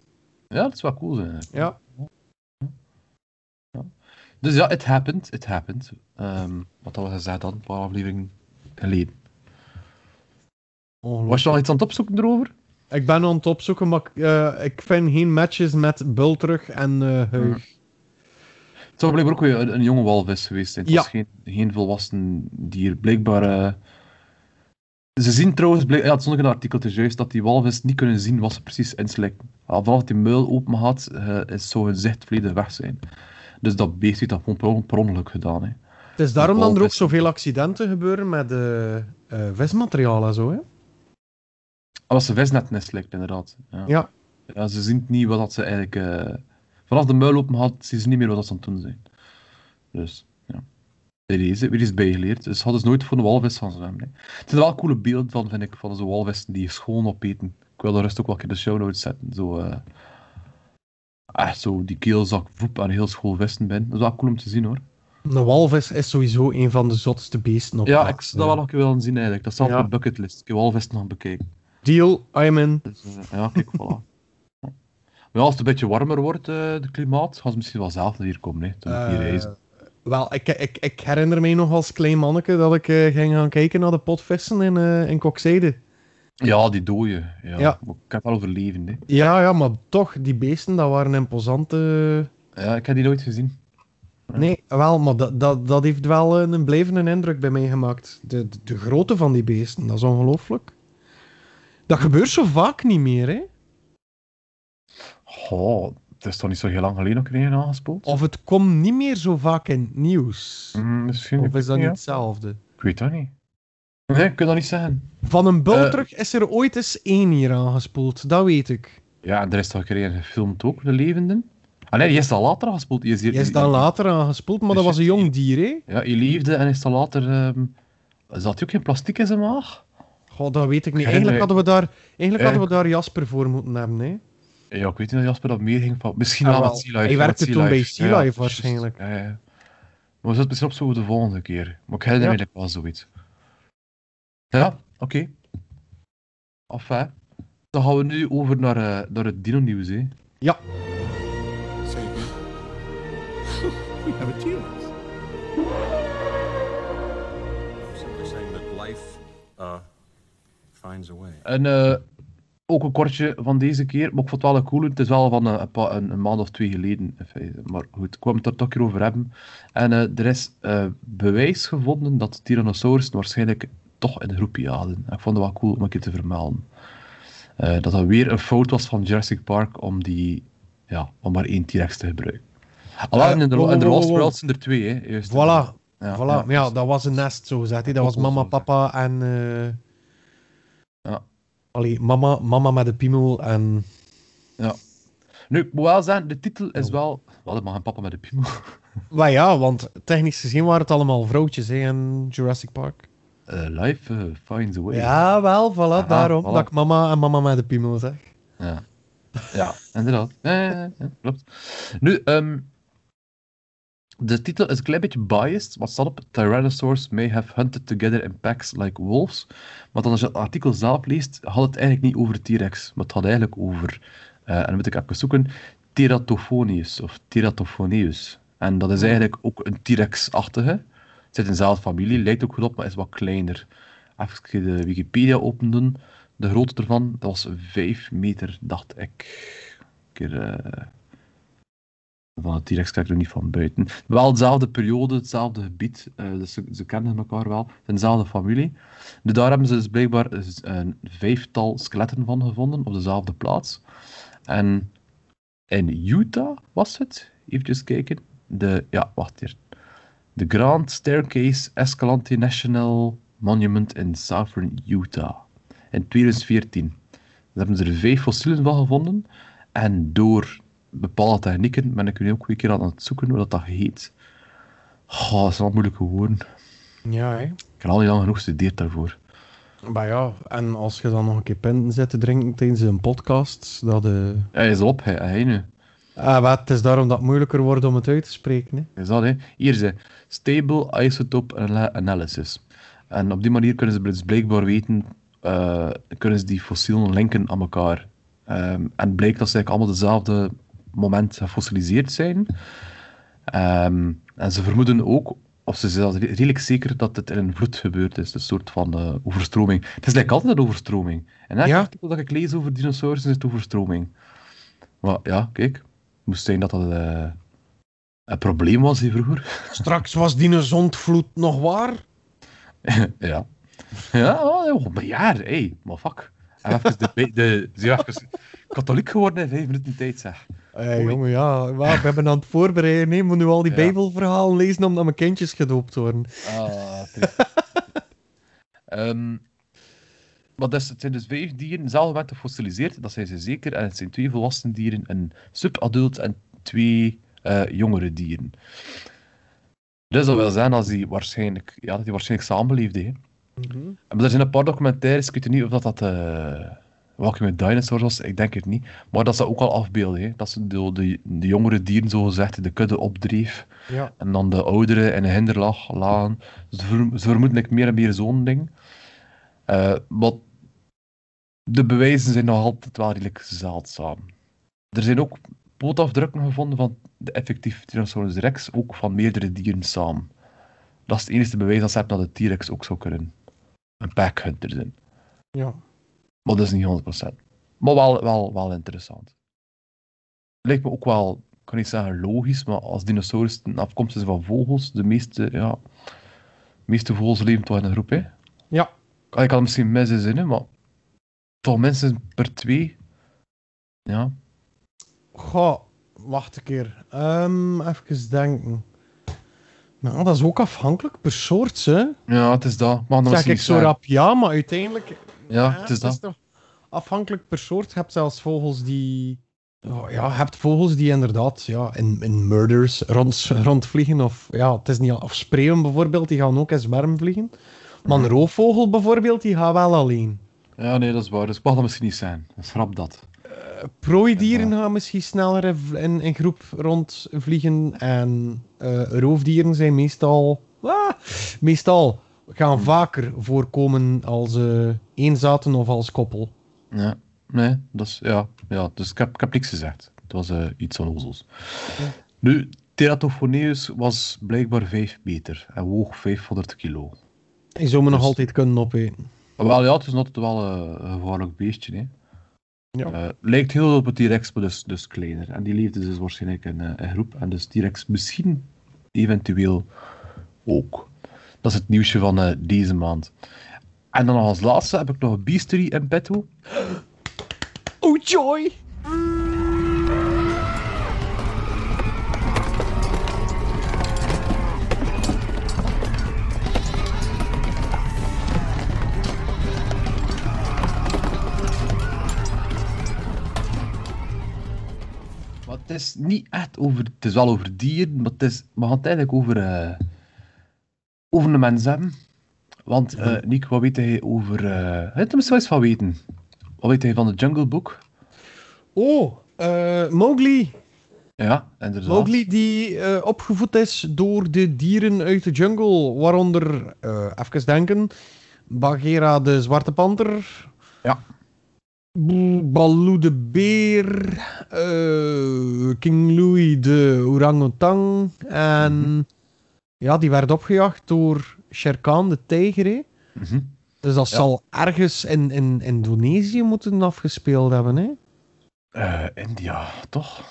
Ja, dat is wel cool zijn. Ja. Dus ja, it happened, it happened. Ehm, wat hadden we gezegd dan, een paar afleveringen geleden. Was je al iets aan het opzoeken erover? Ik ben aan het opzoeken, maar ik, eh, ik vind geen matches met Bultrug en eh Huig. Het zou blijkbaar ook weer een, een jonge walvis geweest zijn. Het Ja. was geen, geen volwassen dier. Blijkbaar... eh, Ze zien trouwens, blijk- ja, het stond in het artikel, het is juist, dat die walvis niet kunnen zien wat ze precies inslikken. Vanaf die muil open eh, is zo hun zicht volledig weg zijn. Dus dat beest heeft dat gewoon per, on- per ongeluk gedaan. Hè. Het is daarom dat er ook zoveel accidenten gebeuren met eh eh, vismateriaal en zo, hè? Als ze visnet inslikt, inderdaad. Ja. Ja. Ja, ze zien niet wat dat ze eigenlijk... eh, vanaf de muil open gaat, zien ze niet meer wat dat ze aan het doen zijn. Dus, ja. Bij deze, weer eens bijgeleerd. Dus hadden ze nooit voor een walvis gaan zwemmen. Hè. Het zijn wel coole beelden van, vind ik, van zo'n walvissen die schoon opeten. Ik wil de rest ook wel een keer in de show notes zetten. Zo, eh, echt zo, die keelzak, voep, en heel school vissen binnen. Dat is wel cool om te zien, hoor. Een walvis is sowieso een van de zotste beesten op Ja, aarde. ik zou dat wel nog willen zien, eigenlijk. Dat staat Ja. op de bucketlist. Ik heb walvissen nog bekijken. Deal, I'm in. Dus, eh, ja, kijk, voilà. Maar als het een beetje warmer wordt, eh het klimaat, gaan ze misschien wel zelf naar hier komen, hè, toen we hier Eh, reizen. Wel, ik, ik, ik herinner mij nog als klein manneke dat ik eh, ging gaan kijken naar de potvissen in, eh in Kokzijde. Ja, die dooien. Ja. Ja. Ik heb wel overleven, hè. Ja, ja, maar toch, die beesten, dat waren imposante... Ja, ik heb die nooit gezien. Nee, wel, maar dat, dat, dat heeft wel een, een blijvende indruk bij mij gemaakt. De, de, de grootte van die beesten, dat is ongelooflijk. Dat gebeurt zo vaak niet meer, hè? Goh, het is toch niet zo heel lang geleden ook een aangespoeld? Of het komt niet meer zo vaak in het nieuws. Mm, misschien. Of is dat ja. niet hetzelfde? Ik weet dat niet. Nee, ik kan dat niet zeggen. Van een bul Eh. terug is er ooit eens één hier aangespoeld, dat weet ik. Ja, en er is toch een keer gefilmd ook, de levenden? Ah nee, die is al later aangespoeld. Die is, hier, Die is dan later aangespoeld, maar dat was een jong dier, hè? Ja, die leefde en is dan later... ehm zat hij ook geen plastic in zijn maag? Goh, dat weet ik niet. Eigenlijk hadden we daar, eigenlijk Eh. hadden we daar Jasper voor moeten hebben, hè? Ja, ik weet niet of Jasper dat meer ging van... Misschien Ah, wel wel. met Sea Life. Hij werkte toen bij. Sea Ja, Life juist. waarschijnlijk. Ja, ja. Maar we zullen het misschien opzoeken de volgende keer. Maar ik herinner Ja. me wel zoiets. Ja, oké. Enfin. Dan gaan we nu over naar, eh, naar het dino-nieuws, hè. Ja. We have a T-Rex. Simply saying that life uh, finds a way. En eh, ook een kortje van deze keer, maar ik vond het wel een cool. Het is wel van een, een, een, een maand of twee geleden. in feite. Maar goed, ik kwam het er toch een keer over hebben. En eh, er is eh, bewijs gevonden dat Tyrannosaurussen waarschijnlijk toch in de groep jaden. En ik vond het wel cool om een keer te vermelden. Eh, dat dat weer een fout was van Jurassic Park om, die, ja, om maar één T-Rex te gebruiken. Eh, in de, wow, in de Lost. World zijn er twee, hè. Juist, Voilà. Ja, voilà. ja, Maar ja, dat was een nest, zo gezegd. hè. Dat was mama, papa en... eh Ja. Allee, mama, mama met de piemel en... Nu, ik moet wel zeggen, de titel is wel... Wat, het mag een papa met een piemel. Maar ja, want technisch gezien waren het allemaal vrouwtjes hè, in Jurassic Park. Eh, life eh, finds a way. Ja, wel, voilà, Aha, daarom. voilà. Dat ik mama en mama met de piemel zeg. Ja, ja inderdaad. Ja, ja, ja, ja, klopt. Nu, ehm, de titel is een klein beetje biased. Wat staat op? Tyrannosaurs may have hunted together in packs like wolves. Maar dan als je het artikel zelf leest, had het eigenlijk niet over T-Rex. Maar het had eigenlijk over, eh, en dan moet ik even zoeken, Teratophonius of Teratophoneus. En dat is eigenlijk ook een T-Rex-achtige. Het zit in dezelfde familie, lijkt ook goed op, maar is wat kleiner. Even de Wikipedia open doen. De grootte ervan, dat was 5 meter, dacht ik. Een keer, eh, van de T-Rex niet van buiten. Wel dezelfde periode, hetzelfde gebied. eh, dus ze, ze kennen elkaar wel. Het is dezelfde familie. Daar hebben ze dus blijkbaar een vijftal skeletten van gevonden op dezelfde plaats. En in Utah was het. Even kijken. De, ja, wacht hier. De Grand Staircase Escalante National Monument in Southern Utah. In 2014. Daar hebben ze er vijf fossielen van gevonden. En door bepaalde technieken ben ik nu ook weer een keer aan het zoeken hoe dat, dat heet. Oh, dat is wel moeilijke woorden. Ja, hè. Ik heb al niet lang genoeg gestudeerd daarvoor. Maar ja, en als je dan nog een keer pinten zit te drinken tijdens een podcast, dat... eh Hij is op, hij, hij nu. Ah, wat, het is daarom dat het moeilijker wordt om het uit te spreken. Hè. Is dat, hè? Hier ze. Stable Isotope Ana- Analysis. En op die manier kunnen ze dus blijkbaar weten, eh, kunnen ze die fossielen linken aan elkaar. Ehm, en blijkt dat ze eigenlijk allemaal dezelfde moment gefossiliseerd zijn. Ehm, en ze vermoeden ook, of ze zijn redelijk zeker, dat het in een vloed gebeurd is. Een soort van eh, overstroming. Het is like altijd een overstroming. En elk Ja. artikel dat ik lees over dinosaurussen is het overstroming. Maar ja, kijk. Het moest zijn dat dat... eh, een probleem was hij vroeger. Straks was die zondvloed nog waar. ja. Ja, oh, maar jaar, hé, hey, maar fuck. Even de, de, de, katholiek geworden in vijf minuten tijd, zeg. Hey, jongen, ja, we hebben aan het voorbereiden. Nee, we moeten nu al die Ja. bijbelverhalen lezen omdat mijn kindjes gedoopt worden. Ah, maar dus, het zijn dus vijf dieren, zelf met gefossiliseerd, dat zijn ze zeker. En het zijn twee volwassen dieren, een subadult en twee eh, jongere dieren. Dus dat wil zeggen als die waarschijnlijk, ja, dat die waarschijnlijk samenleefden. Hè. Maar er zijn een paar documentaires, ik weet niet of dat, dat eh welke met dinosaurs was, ik denk het niet. Maar dat ze ook al afbeelden, hè. dat ze de, de, de jongere dieren zogezegd de kudde opdreef. Ja. En dan de oudere in een hinderlaag lagen. Ze, ver, ze vermoeden like, meer en meer zo'n ding. Eh, maar de bewijzen zijn nog altijd wel redelijk zeldzaam. Er zijn ook pootafdrukken gevonden van de effectief Tyrannosaurus rex, ook van meerdere dieren samen. Dat is het enige bewijs dat ze hebben dat de T-rex ook zou kunnen een packhunter zijn. Ja. Maar dat is niet 100%. Maar wel, wel, wel interessant. Lijkt me ook wel, ik kan niet zeggen logisch, maar als dinosaurussen afkomstig zijn van vogels, de meeste, ja, de meeste vogels leven toch in een groep, hè? Ja. Kan ik kan misschien mis in zinnen, maar toch minstens per twee. Ja. Goh, wacht een keer. Ehm even denken. Nou, dat is ook afhankelijk per soort, hè. Ja, het is dat. Maar dan Zeg ik zo rap ja, maar uiteindelijk... Ja, eh, het is dat. toch afhankelijk per soort. Je hebt zelfs vogels die... Oh, ja, je hebt vogels die inderdaad ja, in, in murders rond, rondvliegen. Of, ja, het is niet, of spreeuwen bijvoorbeeld, die gaan ook in zwerm vliegen. Maar Mhm. een roofvogel bijvoorbeeld, die gaat wel alleen. Ja, nee, dat is waar. Dus ik mag dat misschien niet zijn. Schrap dat. Prooidieren gaan misschien sneller in, in groep rondvliegen. En eh, roofdieren zijn meestal... ah, meestal gaan vaker voorkomen als eh eenzaten of als koppel. Ja, nee, dat is, ja, ja dus ik heb, ik heb niks gezegd. Het was eh, iets onnozels. Nu, Teratophoneus was blijkbaar 5 meter en woog 500 kilo. Je zou me nog Dus- altijd kunnen opeten. Wel, ja, het is altijd wel eh, een gevaarlijk beestje. Hè. Ja. Lijkt heel veel op een T-Rex, maar dus, dus kleiner. En die leefde dus waarschijnlijk in een groep. En dus T-Rex misschien eventueel ook. Dat is het nieuwsje van eh, deze maand. En dan nog als laatste heb ik nog een beastery in petto. Oh joy! Maar het is niet echt over... Het is wel over dieren, maar het is, we gaan het eigenlijk over... eh, mens hebben. Want, eh Nick, wat weet hij over... eh het wel eens van weten. Wat weet hij van de Jungle Book? Oh, eh Mowgli. Ja, inderdaad. Mowgli die opgevoed is door de dieren uit de jungle. Waaronder, even denken, Bagheera de zwarte panter. Ja. Baloo de beer. King Louis de orangutang. En ja, die werd opgejaagd door Shere Khan de tijger. hè. Mhm. Dus dat Ja. zal ergens in, in Indonesië moeten afgespeeld hebben. Hè? Eh, India, toch?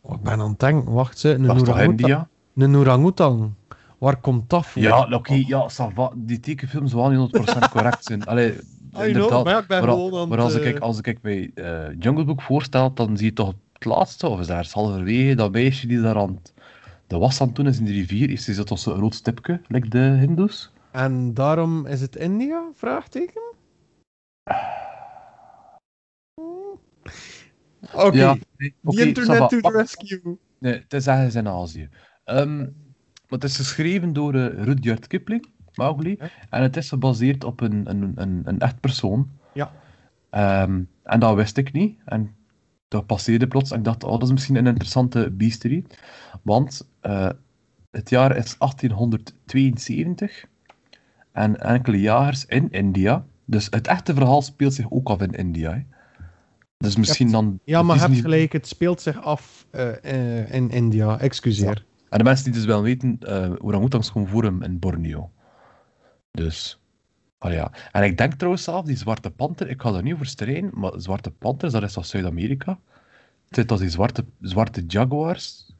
Oh, ik ben aan het denken, wacht ze. Een. India? Een orangutang. Waar komt dat voor? Ja, oké, ja, ça va. Die tekenfilms wel niet 100% correct zijn. Allee, inderdaad. maar ja, ik ben Maar, al- maar als, ik, eh, als ik mij eh, Jungle Book voorstel, dan zie je toch het laatste, of is daar halverwege, dat meisje die daar aan het- de was aan het doen is in de rivier. Is zo toch zo'n rood stipje, like de Hindoes? En daarom is het India? Vraagteken? Oké, Ja, nee, the oké, internet ça va. to the rescue. Nee, het is ergens in Azië. Maar het is geschreven door eh, Rudyard Kipling, Mowgli. Ja. En het is gebaseerd op een, een, een, een echt persoon. Ja. Ehm, en dat wist ik niet. En dat passeerde plots. En ik dacht, oh, dat is misschien een interessante beastery. Want eh, het jaar is 1872. En enkele jagers in India. Dus het echte verhaal speelt zich ook af in India. hè. Dus misschien dan... Ja, maar niet- gelijk, het speelt zich af eh, eh, in India. Excuseer. En de mensen die dus wel weten, uh, orangutangs komen voor hem in Borneo. Dus, oh ja. En ik denk trouwens zelf, die zwarte panter, ik ga daar niet over strijden, maar zwarte panters, dat is toch Zuid-Amerika? Het zijn toch die zwarte, zwarte jaguars?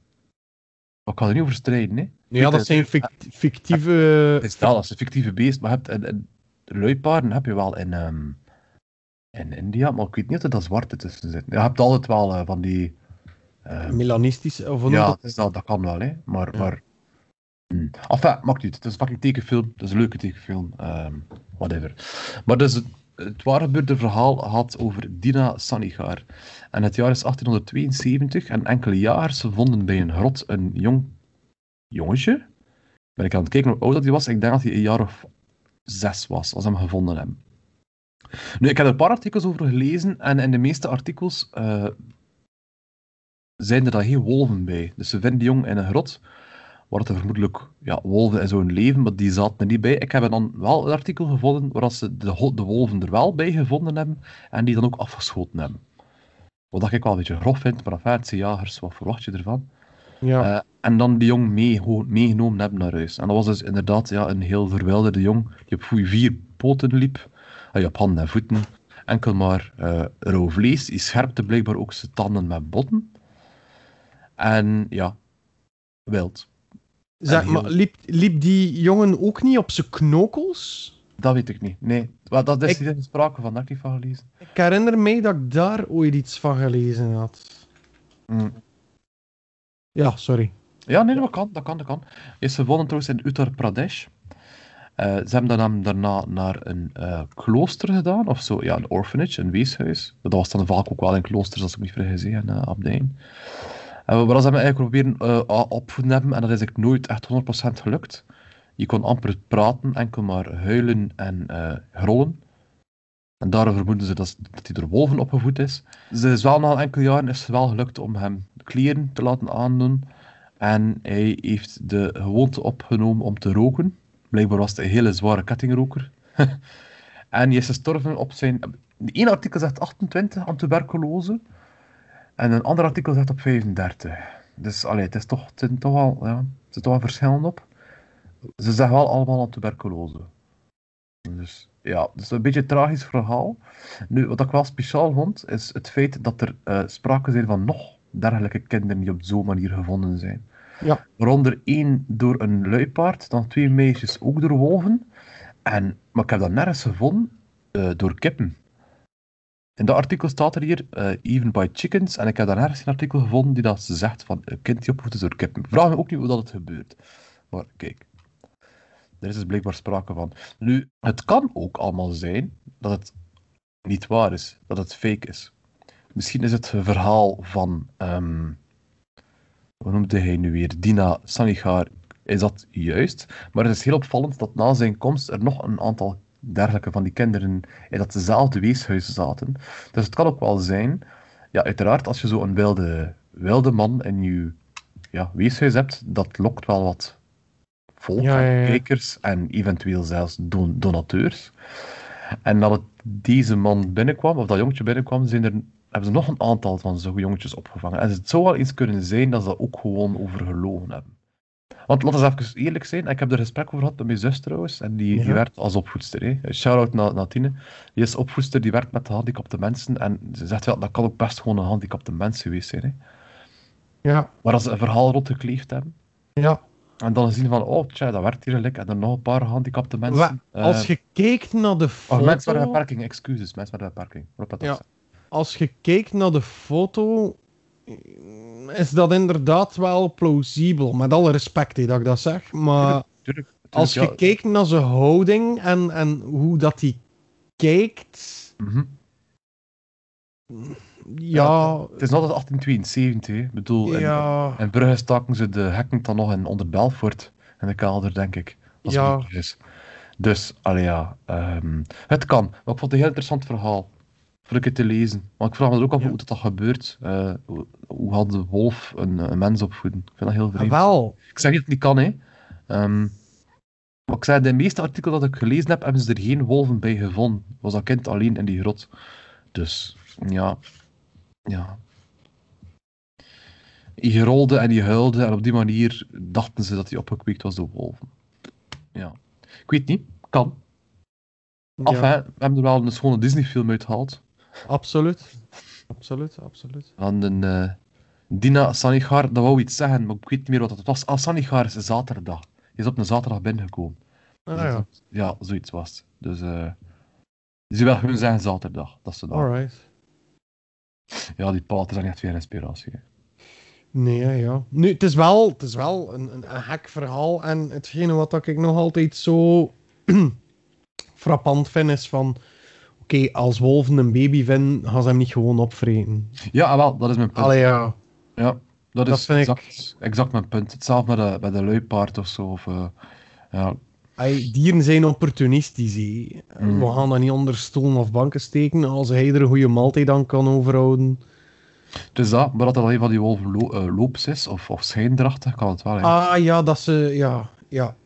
ik kan er niet over strijden, hè. Ja, dat zijn fict- fictieve... Het is dat, dat is een fictieve beest, maar je hebt een, een luipaarden heb je wel in, ehm, in India, maar ik weet niet of er dat zwarte tussen zit. Je hebt altijd wel eh, van die... ehm, Melanistisch, of ja, dat? dat, dat kan wel, hè. Maar... Ja. maar hm. Enfin, maakt niet. Het is een fucking tekenfilm. Het is een leuke tekenfilm. ehm, whatever. Maar dus het, waar gebeurde verhaal gaat over Dina Sanigar. En het jaar is 1872 en enkele jagers vonden bij een grot een jong jongetje. Ben ik aan het kijken hoe oud dat hij was. Ik denk dat hij een jaar of zes was als ze hem gevonden hebben. Nu, ik heb er een paar artikels over gelezen en in de meeste artikels eh, zijn er dan geen wolven bij. Dus ze vinden die jong in een grot, waar er vermoedelijk ja, wolven in zo'n leven, maar die zaten er niet bij. Ik heb dan wel een artikel gevonden waar ze de, de wolven er wel bij gevonden hebben en die dan ook afgeschoten hebben. Wat ik wel een beetje grof vind, maar enfin, zijn jagers, wat verwacht je ervan? Ja. Eh, en dan die jong mee, meegenomen hebben naar huis. En dat was dus inderdaad ja, een heel verwilderde jong, die op vier poten liep, hij op handen en voeten, enkel maar eh rauw vlees, die scherpte blijkbaar ook zijn tanden met botten. En ja, wild. Zeg, heel- maar liep, liep die jongen ook niet op zijn knokels? Dat weet ik niet. Nee, Wel, dat is niet in sprake van, dat ik niet van gelezen. Ik herinner mij dat ik daar ooit iets van gelezen had. Mm. Ja, sorry. Ja, nee, dat kan, dat kan, dat kan. Is gevonden trouwens in Uttar Pradesh. Eh, ze hebben dan hem daarna naar een eh, klooster gedaan, of zo, ja, een orphanage, een weeshuis. Dat was dan vaak ook wel in kloosters, als ik me niet vergis, en uh, abdijen. En waar ze eigenlijk proberen eh, a- opvoeden hebben, en dat is eigenlijk nooit echt 100% gelukt. Je kon amper praten, enkel maar huilen en eh grollen. En daarom vermoeden ze dat, hij door wolven opgevoed is. Ze is wel na enkele jaren is het wel gelukt om hem kleren te laten aandoen. En hij heeft de gewoonte opgenomen om te roken. Blijkbaar was het een hele zware kettingroker. en hij is gestorven op zijn... De ene artikel zegt 28 aan tuberculose. En een ander artikel zegt op 35. Dus allee, het is toch, het zijn toch wel, ja, er zit toch wel verschillen op. Ze zeggen wel allemaal aan tuberculose. Dus ja, het is een beetje een tragisch verhaal. Nu, wat ik wel speciaal vond, is het feit dat er eh, sprake zijn van nog dergelijke kinderen die op zo'n manier gevonden zijn. Ja. Waaronder één door een luipaard, dan twee meisjes ook door wolven. En, maar ik heb dat nergens gevonden eh, door kippen. In dat artikel staat er hier, eh, even by chickens, en ik heb daar nergens een artikel gevonden die dat zegt van een kind die opgevoed is door kippen. Vraag me ook niet hoe dat het gebeurt. Maar kijk, er is dus blijkbaar sprake van. Nu, het kan ook allemaal zijn dat het niet waar is, dat het fake is. Misschien is het verhaal van, ehm hoe noemde hij nu weer, Dina Sanigar, is dat juist. Maar het is heel opvallend dat na zijn komst er nog een aantal dergelijke van die kinderen in datzelfde weeshuis zaten. Dus het kan ook wel zijn, ja, uiteraard, als je zo'n wilde, wilde man in je ja, weeshuis hebt, dat lokt wel wat volk, Ja, en ja, ja. kijkers en eventueel zelfs don- donateurs. En dat het deze man binnenkwam, of dat jongetje binnenkwam, zijn er, hebben ze nog een aantal van zo'n jongetjes opgevangen. En het zou wel eens kunnen zijn dat ze dat ook gewoon over gelogen hebben. Want laten we even eerlijk zijn, ik heb er gesprek over gehad met mijn zus trouwens, en die, die werkt als opvoedster. Hè. Shout-out naar, naar Tine. Die is opvoedster, die werkt met gehandicapte mensen, en ze zegt wel, dat kan ook best gewoon een gehandicapte mens geweest zijn. Hè. Ja, Maar als ze een verhaal rondgekleefd hebben, ja. en dan zien van, oh tja, dat werkt hier gelijk, en er nog een paar gehandicapte mensen. Wa- eh, als je kijkt naar de of mensen met een foto... beperking, excuses, mensen met een beperking. Ja. Als je kijkt naar de foto, is dat inderdaad wel plausibel. Met alle respect dat ik dat zeg. Maar Tuurlijk, tuurlijk, als je ja. kijkt naar zijn houding en, en hoe dat hij kijkt... Mhm. Ja, Het is nog altijd 1872, hè. Ik bedoel, in, ja, in Brugge staken ze de hekken dan nog in onder Belfort in de kelder, denk ik. Als Ja. het is. Dus, allee ja, ehm, het kan. Maar ik vond het een heel interessant verhaal. Te lezen. Maar ik vraag me er ook af Ja. hoe dat, dat gebeurt. Eh, hoe, hoe had de wolf een, een mens opvoeden? Ik vind dat heel vreemd. wel. Ik zeg niet dat het niet kan, hè. Ehm, maar ik zei, de meeste artikelen dat ik gelezen heb, hebben ze er geen wolven bij gevonden. Was dat kind alleen in die grot. Dus, ja. Ja. Je rolde en je huilde en op die manier dachten ze dat hij opgekweekt was door wolven. Ja. Ik weet niet, kan. Af, Ja, hè. we hebben er wel een schone Disney-film uitgehaald. Absoluut. Absoluut, absoluut. Hadden een, eh, Dina Sanigar, dat wou iets zeggen, maar ik weet niet meer wat het was. Ah, Sanigar is zaterdag. Die is op een zaterdag binnengekomen. Ah ja, Ja, zoiets was. Dus eh ze wil hun zeggen zaterdag. Dat ze dat. alright. Ja, die pater zijn echt weer inspiratie. hè. Nee, ja. Nu, het is wel, het is wel een, een, een gek verhaal. En hetgene wat ik nog altijd zo frappant vind, is van... Oké, als wolven een baby vinden, gaan ze hem niet gewoon opvreten. Ja, ah, wel, dat is mijn punt. Allee, ja. Ja, dat Dat is vind ik- exact, exact mijn punt. Hetzelfde met de, met de luipaard of zo. Of, eh, ja. Ay, dieren zijn opportunistisch. Mm. We gaan dat niet onder stoelen of banken steken. Als hij er een goede maaltijd aan kan overhouden. Dus dat, maar dat er alleen van die wolven lo eh, loops is, of, of schijndrachtig, kan het wel. hè. Ah ja, dat ze. Ja, ja.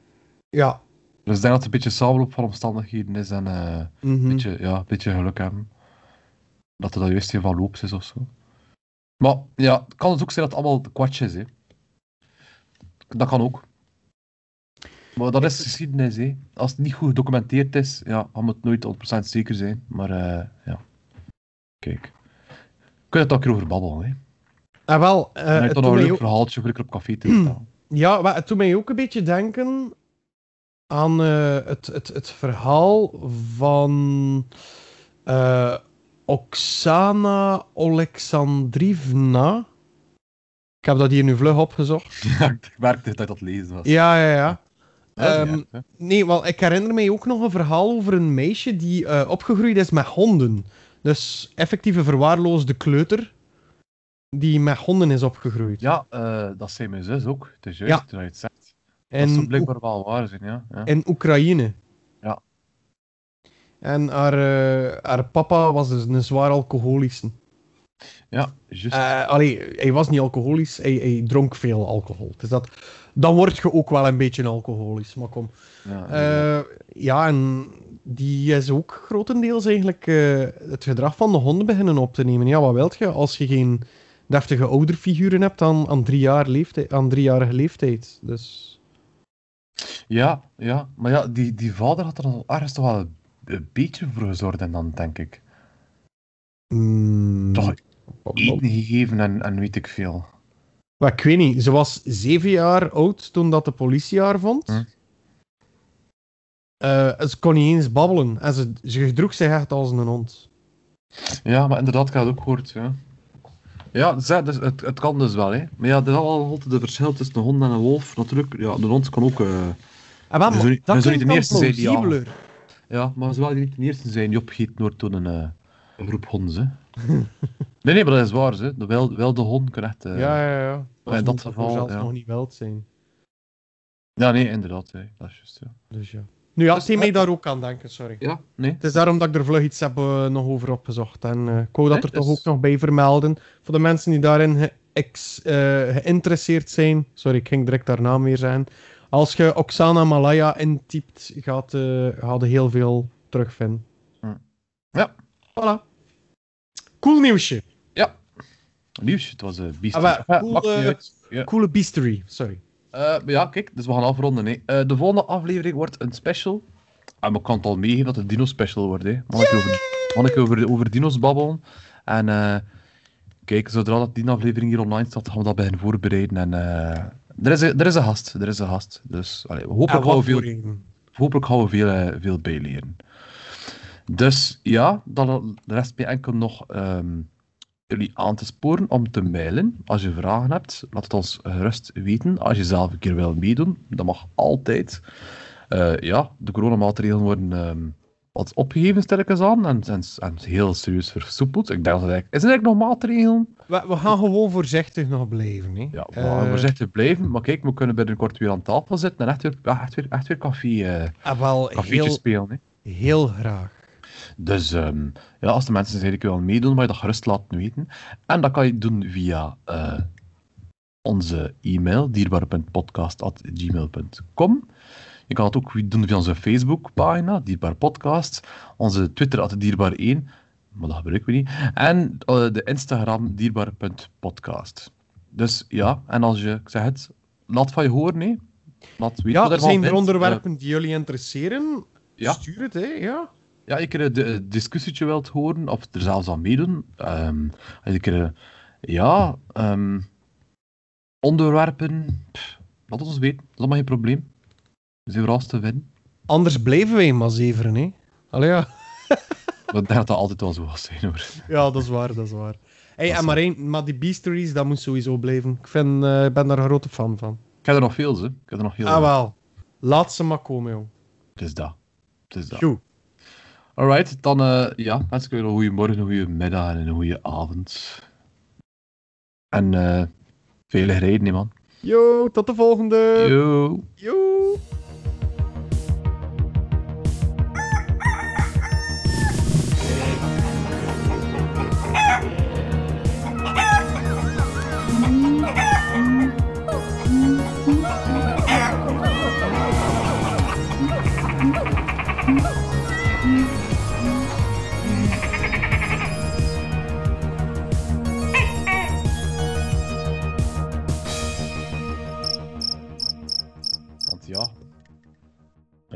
Ja. Dus ik denk dat het een beetje samenloop van omstandigheden is en eh, mhm. een beetje, ja, een beetje geluk hebben. Dat er dan juist een van loops is of zo. Maar ja, het kan dus ook zijn dat het allemaal kwatsch is. Hè. Dat kan ook. Maar dat is geschiedenis. Hè. Als het niet goed gedocumenteerd is, ja, dan moet het nooit 100% zeker zijn. Maar eh, ja, kijk. Kun je het ook erover babbelen. Hè. En wel, eh, En dan heb het je doet nog een leuk verhaaltje voor ik op café te vertellen. Ja, maar het doet mij ook een beetje denken aan eh, het, het, het verhaal van eh, Oksana Alexandrivna. Ik heb dat hier nu vlug opgezocht. Ja, ik merkte dat dat lezen was. Ja, ja, ja. Ehm, erg, hè. Nee, wel, ik herinner mij ook nog een verhaal over een meisje die eh, opgegroeid is met honden. Dus effectieve verwaarloosde kleuter die met honden is opgegroeid. Ja, dat zei mijn zus ook. Het is juist Ja. je het zegt. En dat zou blijkbaar wel waar zijn, ja. ja. in Oekraïne. Ja. En haar, eh, haar papa was dus een zwaar alcoholische. Ja, juist. Eh allee, hij was niet alcoholisch, hij, hij dronk veel alcohol. Dus dat, dan word je ook wel een beetje alcoholisch, maar kom. ja, Eh, ja, en die is ook grotendeels eigenlijk het gedrag van de honden beginnen op te nemen. Ja, wat wilt je als je geen deftige ouderfiguren hebt aan, aan, drie jaar leeftijd, aan driejarige leeftijd? Dus... ja, ja, maar ja, die, die vader had er al ergens toch wel een, een beetje voor gezorgd en dan denk ik. mm, Toch eten gegeven en, en weet ik veel. Maar ik weet niet, ze was zeven jaar oud toen dat de politie haar vond. Hm. Eh, ze kon niet eens babbelen en ze, ze gedroeg zich echt als een hond. Ja, maar inderdaad, ik had het ook gehoord, ja. Ja, ze- dus het, het kan dus wel, hè. Maar ja, er is al altijd een verschil tussen een hond en een wolf. Natuurlijk, ja, de hond kan ook... eh, En wel, Je zou niet- dat klinkt niet de eerste zijn die al- plausibeler. Ja, maar ze willen niet de eerste zijn die opgegeten wordt door een, eh, een groep honden. Hè. nee, nee, maar dat is waar. Hè. De wilde, wilde hond kan echt. eh, Ja, ja, ja. in Als dat geval, zelfs ja. nog niet wild zijn. ja, nee, inderdaad. Hè. Dat is juist. Ja, Dus ja. Nu ja, zie eh, mij daar ook aan denken, sorry. ja nee. Het is daarom dat ik er vlug iets heb eh, nog over opgezocht. En eh, ik wou dat Nee, er toch dus- ook nog bij vermelden. Voor de mensen die daarin ge- ex- eh, geïnteresseerd zijn. Sorry, ik ging direct haar naam weer zijn. Als je Oksana Malaya intypt, gaat, gaat je heel veel terugvinden. Hm. Ja. Voilà. Cool nieuwsje. Nieuws, het was een uh. Ah, Ja, cool. Ja. Coole beastery, sorry. Eh, ja, kijk, dus we gaan afronden. Hè. Eh, de volgende aflevering wordt een special. En ik kan het al meegeven dat het Dino special wordt. Hè. Mag ik over, mag ik over, over dino's babbelen. En eh, kijk, zodra dat die aflevering hier online staat, gaan we dat beginnen voorbereiden. En er, is een, er is een gast, er is een gast. Dus allee, hopelijk, gaan we veel, hopelijk gaan we veel, veel bijleren. Dus ja, dan rest mij enkel nog ehm, jullie aan te sporen om te mailen. Als je vragen hebt, laat het ons gerust weten. Als je zelf een keer wil meedoen, dat mag altijd. Eh, ja, de coronamaatregelen worden ehm, wat opgegeven, sterkens aan, en, en, en heel serieus versoepeld. Ik denk dat het eigenlijk... Is er eigenlijk nog maatregelen? We, we gaan gewoon voorzichtig nog blijven. Hè. Ja, we Eh, gaan voorzichtig blijven. Maar kijk, we kunnen binnenkort weer aan tafel zitten en echt weer, echt weer, echt weer café, eh ah, wel, heel, spelen. Hè. heel graag. Dus ehm, ja, als de mensen zeker willen meedoen, mag je dat gerust laten weten. En dat kan je doen via eh, onze e-mail, dierbaar.podcast.gmail.com. Je kan het ook doen via onze Facebookpagina, Dierbaar Podcast. Onze Twitter, at dierbaar1, maar dat gebruiken we niet. En eh, de Instagram, dierbaar.podcast. Dus ja, en als je, ik zeg het, laat van je horen, nee. Laat weten Ja, wat ervan zijn er onderwerpen die jullie interesseren? ja. Stuur het, hè. Ja. Ja, ik een de, discussietje wilt horen, of er zelfs aan meedoen. ehm ik er, ja, ehm, onderwerpen, pff, laat ons weten. Dat is allemaal geen probleem. We zijn verrast te winnen. Anders blijven wij maar zeveren, hè. Allee, ja. Dat dat altijd wel zo was zijn hoor. Ja, dat is waar, dat is waar. Hey, Dat en maar, één, maar die Beasteries, dat moet sowieso blijven. Ik vind, ik ben daar een grote fan van. Ik heb er nog veel, ze. Ik heb er nog heel Ah, wel. Laat ze maar komen, joh. Het is dat. Het is dat. Alright, dan eh, ja, ik jullie een goede morgen, een goede middag en een goede avond. En eh vele rijden, man. Yo, tot de volgende. Yo. Yo.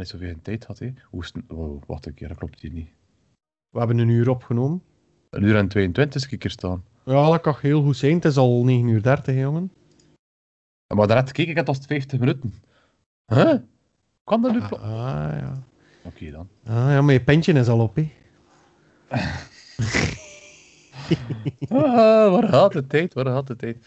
Is zoveel geen tijd had, hè. Hoe is het- wow, wacht een keer, dat klopt hier niet. We hebben een uur opgenomen. Een uur en 22 is ik hier staan. Ja, dat kan heel goed zijn. Het is al 9 uur 30, hè, jongen. Maar daarnet keek ik, het was 50 minuten. Huh? Kan dat nu Ah, kloppen? ja. Oké dan. Ah, ja, maar je pentje is al op, hè. Ah, waar gaat de tijd? Waar gaat de tijd?